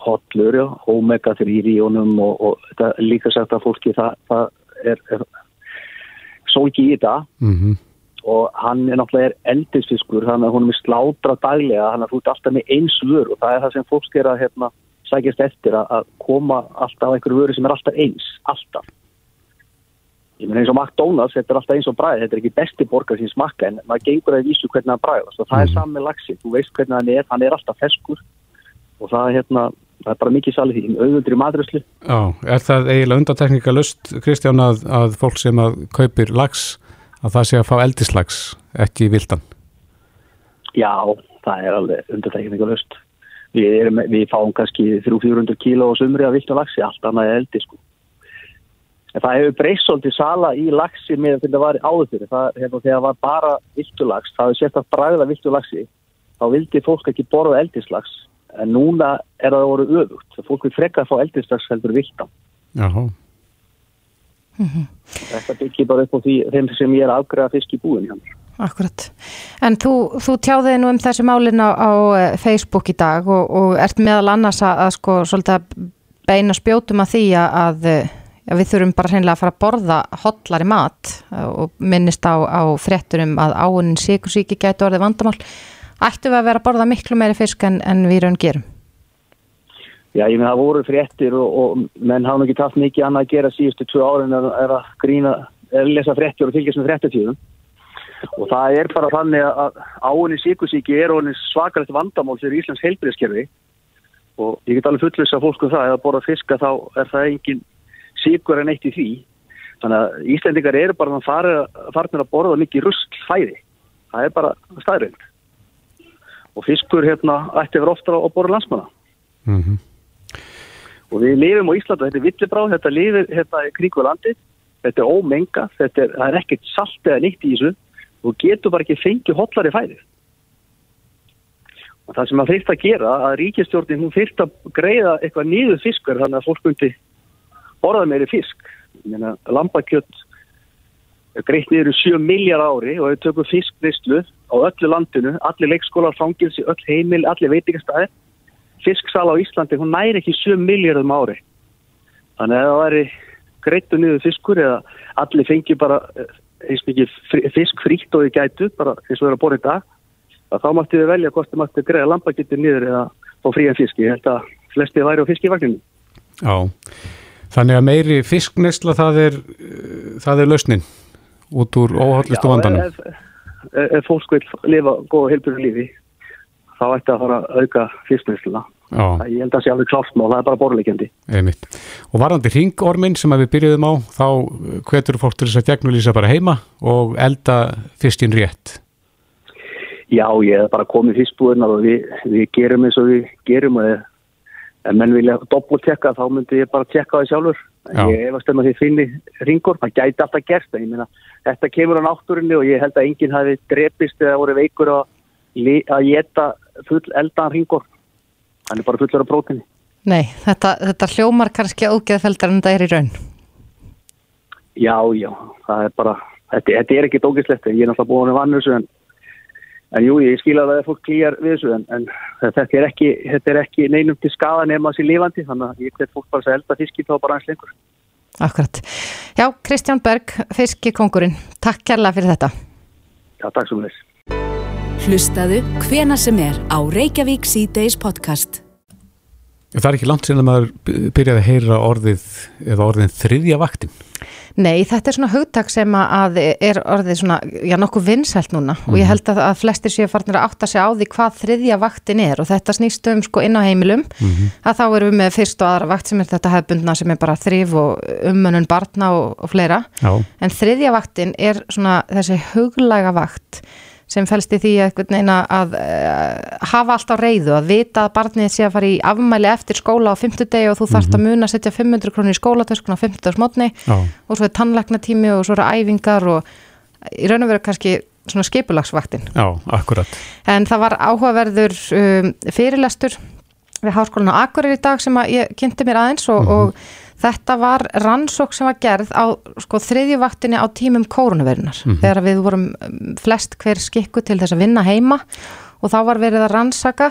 hollur, já, omega 3 í honum og, og þetta líka sagt að fólki það, það er, er svo ekki í þetta Mm og hann er náttúrulega eldisfiskur þannig að hún er slátra daglega þannig að þú ert alltaf með eins vör og það er það sem fólk er að hérna, sækjast eftir að, koma alltaf á einhverju vöru sem er alltaf eins, alltaf. Ég meina eins og McDonalds þetta er alltaf eins og bræð, þetta er ekki besti borgar sem smakka en maður gengur að vísu hvernig hann bræðast og það er saman með laxi, þú veist hvernig hann er hann er alltaf feskur og það er hérna það er bara mikið salið því, auðvöldri maturöslu Já, er það eiginlega undantekninga lust, Kristján, að, að fólk sem að kaupir lax, að það sé að fá eldislax, ekki vildan? Já, það er alveg undirtekninga löst. við, erum, við fáum kannski 300-400 kíló á sumri af viltu lagsi, allt annað er eldi sko. En það hefur breyst svolítið sala í lagsi með þegar það var áður fyrir. Það, hérna, þegar var bara viltulags, það hefur sett að bræða viltulagsi, þá vildi fólk ekki borða eldislags. En núna er það voru öfugt. Það fólk vil frekka að fá eldislags heldur viltan. Jáhá. Þetta byggir bara upp á því sem ég er afgræða fisk í búin hjá mér. Akkurat. En þú, þú tjáðið nú um þessi málin á, á eh, Facebook í dag og, og ert meðal annars að, að sko svolítið að beina spjótum að því að, að við þurfum bara hreinlega að fara að borða hotlari mat og minnist á, á frétturum að áunin síkursíki gæti orðið vandamál. Ættu við að vera að borða miklu meiri fisk en, en við raun gerum? Já, ég með það voru fréttir og, og menn hafa nú ekki tatt mikið annað að gera síðustu tvö árin er, er að grína, er lesa fréttir og fylgjast með fréttatíðum. Og það er bara þannig að áinni síkusíki er orðin svakalegt vandamál fyrir Íslands heilbriðskerfi og ég get alveg fullvisa fólk um það að borða fiska þá er það engin síkur en eitt í því. Þannig að Íslendingar eru bara farnir að borða mikið rusk fæði. Það er bara staðrind. Og fiskur hérna ætti verið ofta að borða landsmanna. Mm -hmm. Og við lifum á Íslanda, þetta er villibráð, þetta lifir hérna kringu landið, þetta er ómenga, þetta er, er ekkert salt eða nýtt í þessu og getur bara ekki fengið hotlari fæði. Og það sem að þurft að gera, að ríkistjórnin hún þurft að greiða eitthvað nýðu fiskur þannig að fólk myndi borða meiri fisk. Lambakjött er greitt niður 7 miljard ári og við tökum fiskneistlu á öllu landinu, allir leikskólar, fangilsi, öll heimil, allir veitingastæðir. Fisksala á Íslandi, hún næri ekki 7 miljardum ári. Þannig að það væri greittu niður fiskur eða allir fengi bara eins mikið fisk frítt og í gætu, bara eins og það er að bora í dag þá mætti við velja hvort þið mætti greiða lambakittir niður eða fá frían fisk. Ég held að flesti væri á fiskivagninu Já, þannig að meiri fisknesla það er það er lausnin út úr óhallistu vandanum. ef, ef, ef fólk vil lifa góða heilbjörn lífi þá ætti að fara að auka fisknesla ég held að það sé alveg kláftmál, það er bara borleikendi Og varðandi ringormin sem við byrjuðum á, þá hvetur fólk til þess að gegnulísa bara heima og elda fiskin rétt Já, ég hef bara komið fyrstbúðunar og við, við gerum eins og við gerum og ef menn vilja doppeltekka þá myndi ég bara tekka það sjálfur. Já. Ég hefast um að þið finni ringur, það gæti alltaf gerst. Ég meina, þetta kemur á náttúrinni og ég held að enginn hafi drepist eða voru veikur að, að geta full eldan ringur. Hann er bara fullur af brótinni. Nei, þetta, þetta hljómar kannski ágeðfeldar en það er í raun. Já, já, það er bara, þetta, þetta er ekki dókislegt. Ég er náttúrulega búin að vannu þessu en En jú, ég skil að það er fólk klýjar við þessu en, en þetta, er ekki, þetta er ekki neinum til skada nema þessi lifandi þannig að ég hvet fólk bara að elda fiski þá bara eins lengur. Akkurat. Já, Kristján Berg, fiskikongurinn, takk kærlega fyrir þetta. Já, takk svo mjög. Hlustaðu hvena sem er á Reykjavík C-Days podcast. Það er ekki langt sinna maður byrjaði að heyra orðið eða orðin þriðja vaktin. Nei, þetta er svona hugtak sem að er orðið svona, já nokkuð vinsælt núna mm. og ég held að, að flestir séu farnir að átta sig á því hvað þriðja vaktin er og þetta snýst um sko inn á heimilum mm -hmm. að þá erum við með fyrst og aðra vakt sem er þetta hefbundna sem er bara þrif og umönun barna og, og fleira já. en þriðja vaktin er svona þessi huglæga vakt sem fælst í því að, að uh, hafa allt á reyðu, að vita að barnið sé að fara í afmæli eftir skóla á fymtudegi og þú þarfst mm -hmm. að muna að setja 500 krónir í skólatöskun á 50 smotni og svo er tannleiknatími og svo eru æfingar og í raun og veru kannski svona skipulagsvaktin. Já, akkurat. En það var áhugaverður um, fyrirlestur við háskólan á Akureyri í dag sem ég kynnti mér aðeins og, mm -hmm. og Þetta var rannsók sem var gerð á sko, þriðjuvaktinni á tímum kórunaverinar mm -hmm. þegar við vorum um, flest hver skikku til þess að vinna heima og þá var verið að rannsaka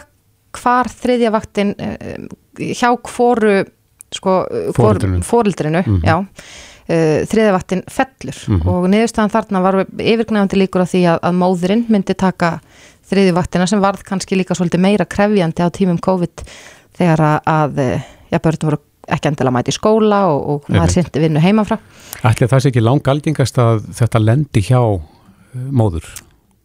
hvar þriðjavaktin uh, hjá hvoru sko, fórildrinu mm -hmm. uh, þriðjavaktin fellur mm -hmm. og niðurstaðan þarna var yfirgnefandi líkur á því að, að móðurinn myndi taka þriðjuvaktina sem varð kannski líka svolítið meira krefjandi á tímum COVID þegar að, að ja, börnum voru ekki endilega mæti í skóla og, og maður sýndi vinnu heimafra. Ætli það sé ekki langalgingast að þetta lendi hjá uh, móður?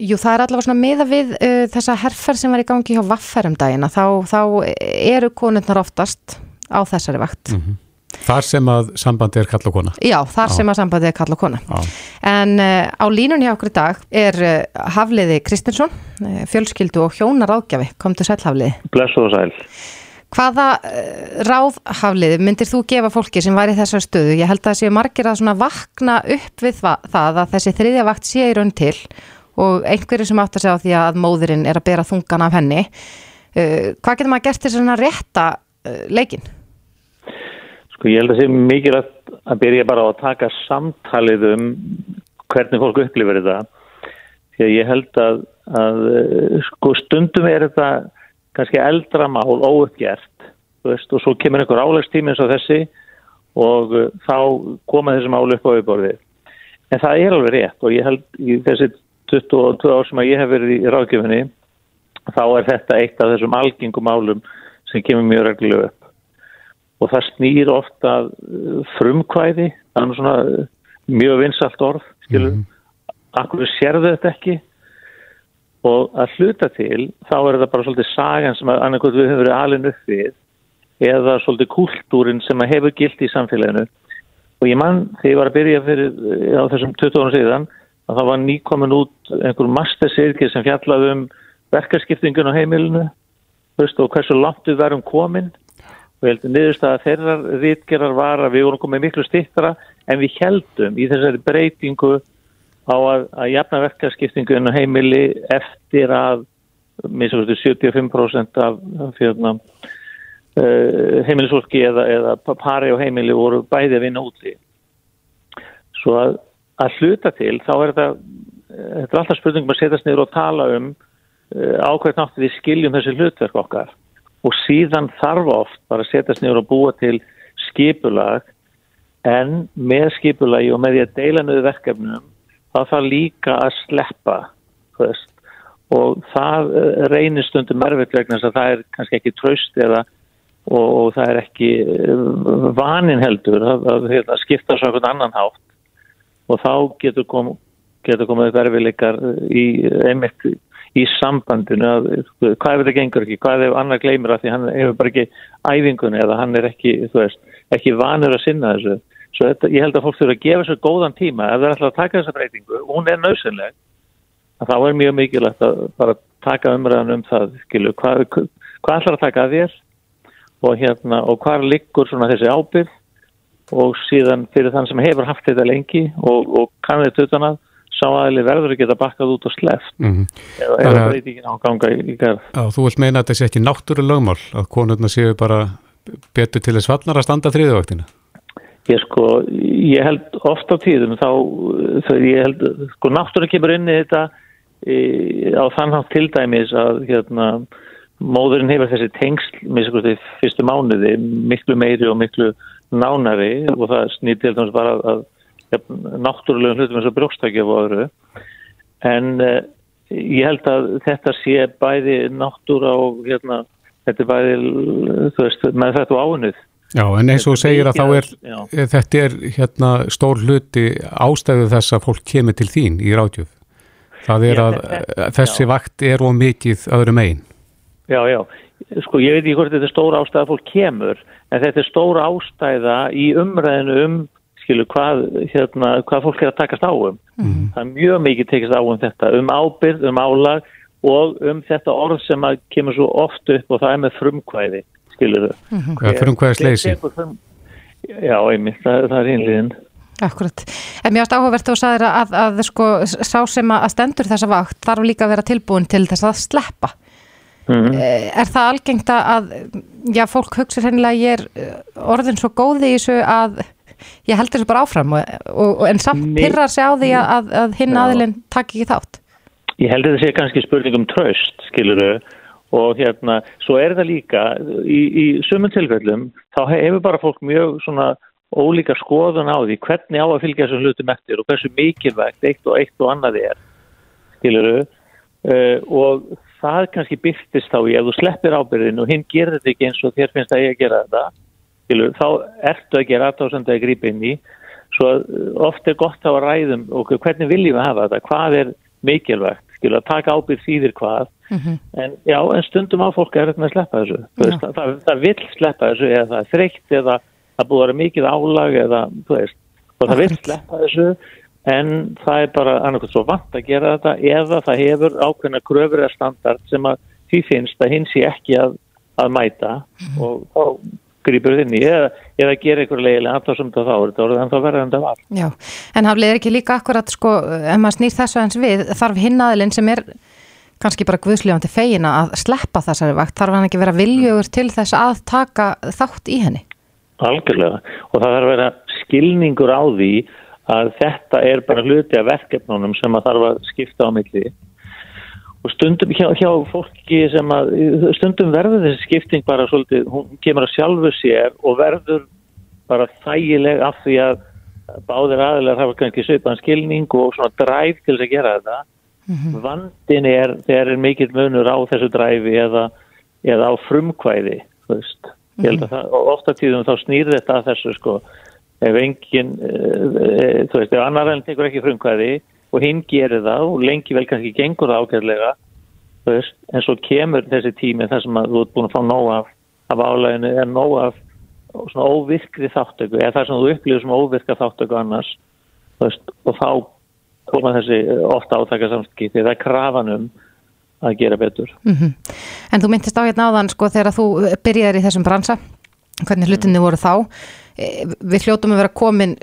Jú, það er allavega svona miða við uh, þessa herfer sem var í gangi hjá vafferum dagina, þá, þá eru konurnar oftast á þessari vakt. Mm -hmm. Þar sem að sambandi er kall og kona. Já, þar Já. sem að sambandi er kall og kona. Já. En uh, á línunni hjá okkur í dag er uh, Hafliði Kristinsson, uh, fjölskyldu og hjónar ágjafi. Kom til sæl Hafliði. Blessu og sæl. Hvaða uh, ráð Hafliði myndir þú gefa fólki sem var í þessar stöðu? Ég held að það séu margir að vakna upp við það, það að þessi þriðja vakt sé í raun til og einhverju sem átt að segja á því að móðurinn er að bera þungan af henni. Uh, hvað getur maður gert til svona rétta uh, leikinn? Sko ég held að sé mikilvægt að byrja bara á að taka samtalið um hvernig fólk upplifir þetta. Því að ég held að, að eh, sko stundum er þetta kannski eldra mál óuppgert þú veist, og svo kemur einhver álegstími eins og þessi og uh, þá koma þessi mál upp á yfirborðið. En það er alveg rétt og ég held í þessi 22 ár sem að ég hef verið í ráðgjöfinni þá er þetta eitt af þessum algengum málum sem kemur mjög reglulega upp og það snýr ofta uh, frumkvæði, það er svona uh, mjög vinsalt orð, skilur, mm -hmm. akkur sérðu þetta ekki og að hluta til þá er þetta bara svolítið sagan sem að annarkot við höfum verið alin upp við eða svolítið kultúrin sem að hefur gilt í samfélaginu. Og ég mann þegar ég var að byrja fyrir á þessum 20 ára síðan að það var nýkomin út einhver mastersirkir sem fjallaði um verkarskiptingun á heimilinu. Veist, og hversu langt við verum komin. Og ég heldur niðurst að þeirra rítgerar var að við vorum komið miklu stittra en við heldum í þessari breytingu á að, að jafna verkarskiptingun á heimili eftir að minnst 75% af, fjörna, uh, heimilisfólki eða, eða pari á heimili voru bæði vinna úti. Svo að, að hluta til þá er þetta þetta er alltaf spurningum að setjast niður og tala um uh, ákveðt náttúrulega við skiljum þessi hlutverk okkar. Og síðan þarf oft bara að setjast niður og búa til skipulag en með skipulagi og með því að deila niður verkefnum þá þarf líka að sleppa og það uh, reynir stundum erfitt vegna þess að það er kannski ekki tröst eða og, og það er ekki uh, vanin heldur að, að skipta svo einhvern annan hátt og þá getur kom, getur komið upp erfiðleikar í, einmitt í sambandinu að hvað ef þetta gengur ekki, hvað ef annar gleymir að því hann hefur bara ekki æfingunni eða hann er ekki, veist, ekki vanur að sinna þessu. Svo þetta, ég held að fólk þurfa að gefa sér góðan tíma ef það er alltaf að taka þessa breytingu, hún er nöðsynleg þá er mjög mikilvægt að bara taka umræðan um það, skilu, hvað, hvað ætlar að taka að þér og hérna, og hvað liggur svona þessi ábyrg og síðan fyrir þann sem hefur haft þetta lengi og, og kann þetta utan að sá aðli verður að geta bakkað út og sleft mm -hmm. eða, eða breytingin á ganga í, í gerð. Já, þú vilt meina að þetta sé ekki náttúru lögmál að konurna séu bara betur til þess vallnar að standa þriðavaktina? Ég sko, ég held oft á tíðum þá, ég held, sko náttúru kemur inn í þetta í, á þannhátt til dæmis að hérna móðurinn hefur þessi tengsl með þessi fyrstu mánuði miklu meiri og miklu nánari og það snýtir til dæmis bara að, að náttúrulegum hlutum eins og brjókstakjöf og öðru. En uh, ég held að þetta sé bæði náttúra og hérna, þetta er bæði veist, með þetta og áunnið Já, en eins og segir að þá er já. þetta er hérna stór hluti ástæðu þess að fólk kemur til þín í ráðjöf það er Já, að þetta- þessi já. vakt er og mikið öðrum einn Já, já, sko ég veit ekki hvort þetta er stóra ástæða að fólk kemur en þetta er stóra ástæða í umræðinu um hvað, hérna, hvað fólk er að takast á um. Það er mjög mikið tekist á um þetta um ábyrð, um álag og um þetta orð sem kemur svo oft upp og það er með frumkvæði skilur þau Ja, frumkvæðisleysi. Já, einmitt, það, það er einliðin Akkurat. En mér ást áhugavert þú sagðir að, að, að sko, sá sem að stendur þessa vakt þarf líka að vera tilbúin til þess að sleppa. Mhm. Eh, Er það algengt að, já, fólk hugsa hennilega að ég er eh, orðin svo góði í þessu að ég held þessu bara áfram og, og, en samt pyrrar sig á því að, að, hinn aðilinn taki ekki þátt. Ég held að þetta sé kannski spurning um tröst, skiluru, og hérna, svo er það líka, í, í sumum tilfellum, þá hefur bara fólk mjög svona ólíka skoðun á því hvernig á að fylgja þessum hlutum eftir og hversu mikilvægt eitt og eitt og annað er, skiluru, uh, og það kannski byrtist þá í ef þú sleppir ábyrðin og hinn gerir þetta ekki eins og þér finnst að ég að gera þetta, skiluru, þá ertu að gera aðtáðsandi að grípa inn í, svo uh, oft er gott á að ræðum og hvernig viljum við hafa þetta, hvað er mikilvægt, skilur að taka ábyrð þýðir hvað. En já, en stundum á fólk er þetta með að sleppa þessu. Veist, það, það, það vill sleppa þessu eða það er þreytt eða það búið að vera mikið álag eða, þú veist, og það vil sleppa þessu en það er bara annarkoð svo vant að gera þetta eða það hefur ákveðna kröfur eða standard sem að því finnst að hins sé ekki að, að mæta og þá grýpur þinn í eða, eða gera einhver leiðilega anþársum þá er þetta orðið en þá verður þetta var. Já, en haflið er ekki líka akkurat sko, ef maður snýr þessu eins við, þarf hinnaðilinn sem er kannski bara guðslífandi fegina að sleppa þessari vakt, þarf hann ekki vera viljögur til þess að taka þátt í henni? Algjörlega, og það þarf að vera skilningur á því að þetta er bara hluti af verkefnunum sem að þarf að skipta á milli og stundum hjá, hjá fólki sem að stundum verður þessi skipting bara svolítið, hún kemur að sjálfu sér og verður bara þægileg af því að báðir aðilar hafa kannski sögðan skilning og svona dræf til þess að gera þetta mm -hmm. vandin er þegar er mikill munur á þessu dræfi eða, eða á frumkvæði þú veist, mm -hmm. ég held að það, ofta tíðum þá snýr þetta að þessu sko ef engin, e, þú veist, ef annar enn tekur ekki frumkvæði og hinn gerir það og lengi vel kannski gengur það ákveðlega en svo kemur þessi tími þar sem þú ert búin að fá nóg af, af álæginu er nóg af svona óvirkri þáttöku eða það sem þú upplýður sem óvirka þáttöku annars veist, og þá koma þessi ofta átakasamskipti það er krafanum að gera betur. Mm -hmm. En þú myndist á hérna áðan sko þegar þú byrjaði í þessum bransa hvernig hlutinni voru þá við hljótum að vera komin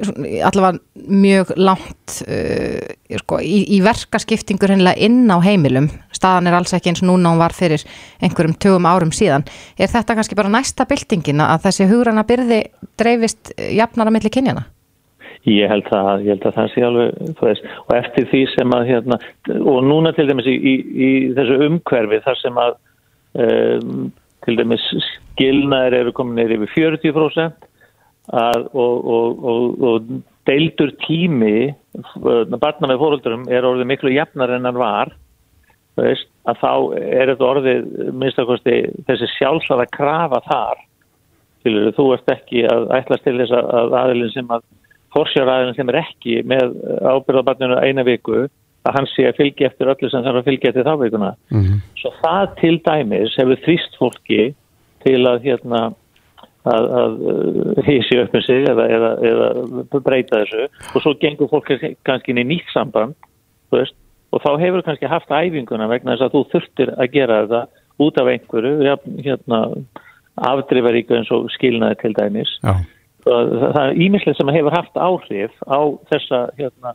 allavega mjög langt uh, sko, í, í verkaskiptingur hennilega inn á heimilum staðan er alls ekki eins og núna hún var fyrir einhverjum tögum árum síðan er þetta kannski bara næsta byltingina að þessi hugrana byrði dreifist jafnara millir kynjana? Ég held að, ég held að það sé alveg veist, og eftir því sem að hérna, og núna til dæmis í, í, í þessu umhverfi þar sem að um, til dæmis skilnaðir eru komin neyri yfir 40% að, og, og, og, deildur tími barna með fóröldurum er orðið miklu jafnar en hann var veist, að þá er þetta orðið minnstakosti þessi sjálfsvæða krafa þar Fylgur, þú ert ekki að ætla til þess að aðilin sem að forsjáraðilin sem er ekki með ábyrðabarninu eina viku að hann sé að fylgja eftir öllu sem þarf að fylgja eftir þá vikuna mm -hmm. svo það til dæmis hefur þrýst fólki til að hérna að, að hísi upp með sig eða, eða, eða breyta þessu. Og svo gengur fólk kannski inn í nýtt samband veist, og þá hefur kannski haft æfinguna vegna þess að þú þurftir að gera þetta út af einhverju hérna, afdrifaríku eins og skilnaði til dæmis. Það, það er ímislegt sem hefur haft áhrif á þessa hérna,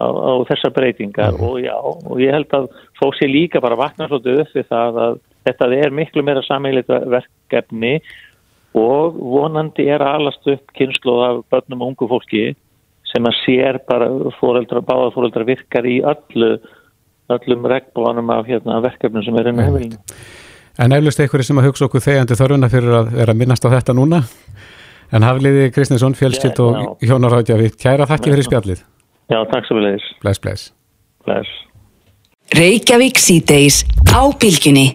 á, á þessa breytingar mm. og já, og ég held að fólk sé líka bara vakna svolítið upp við það að þetta er miklu meira sammeilita verkefni og vonandi er alast upp kynslu af börnum og ungu fólki sem að sér bara fóreldra, báða fóreldra virkar í öllu, öllum regnbónum af hérna, verkefnum sem er inn á hefilinu. En eflust einhverju sem að hugsa okkur þegjandi þörfuna fyrir að vera að minnast á þetta núna en hafliði Kristinsson, fjölskyld og hjónaráðjafi, kæra þakki fyrir spjallið. Já, takk svo vel eðis. Bless, bless. Bless. Reykjavík síðdeis á bylginni.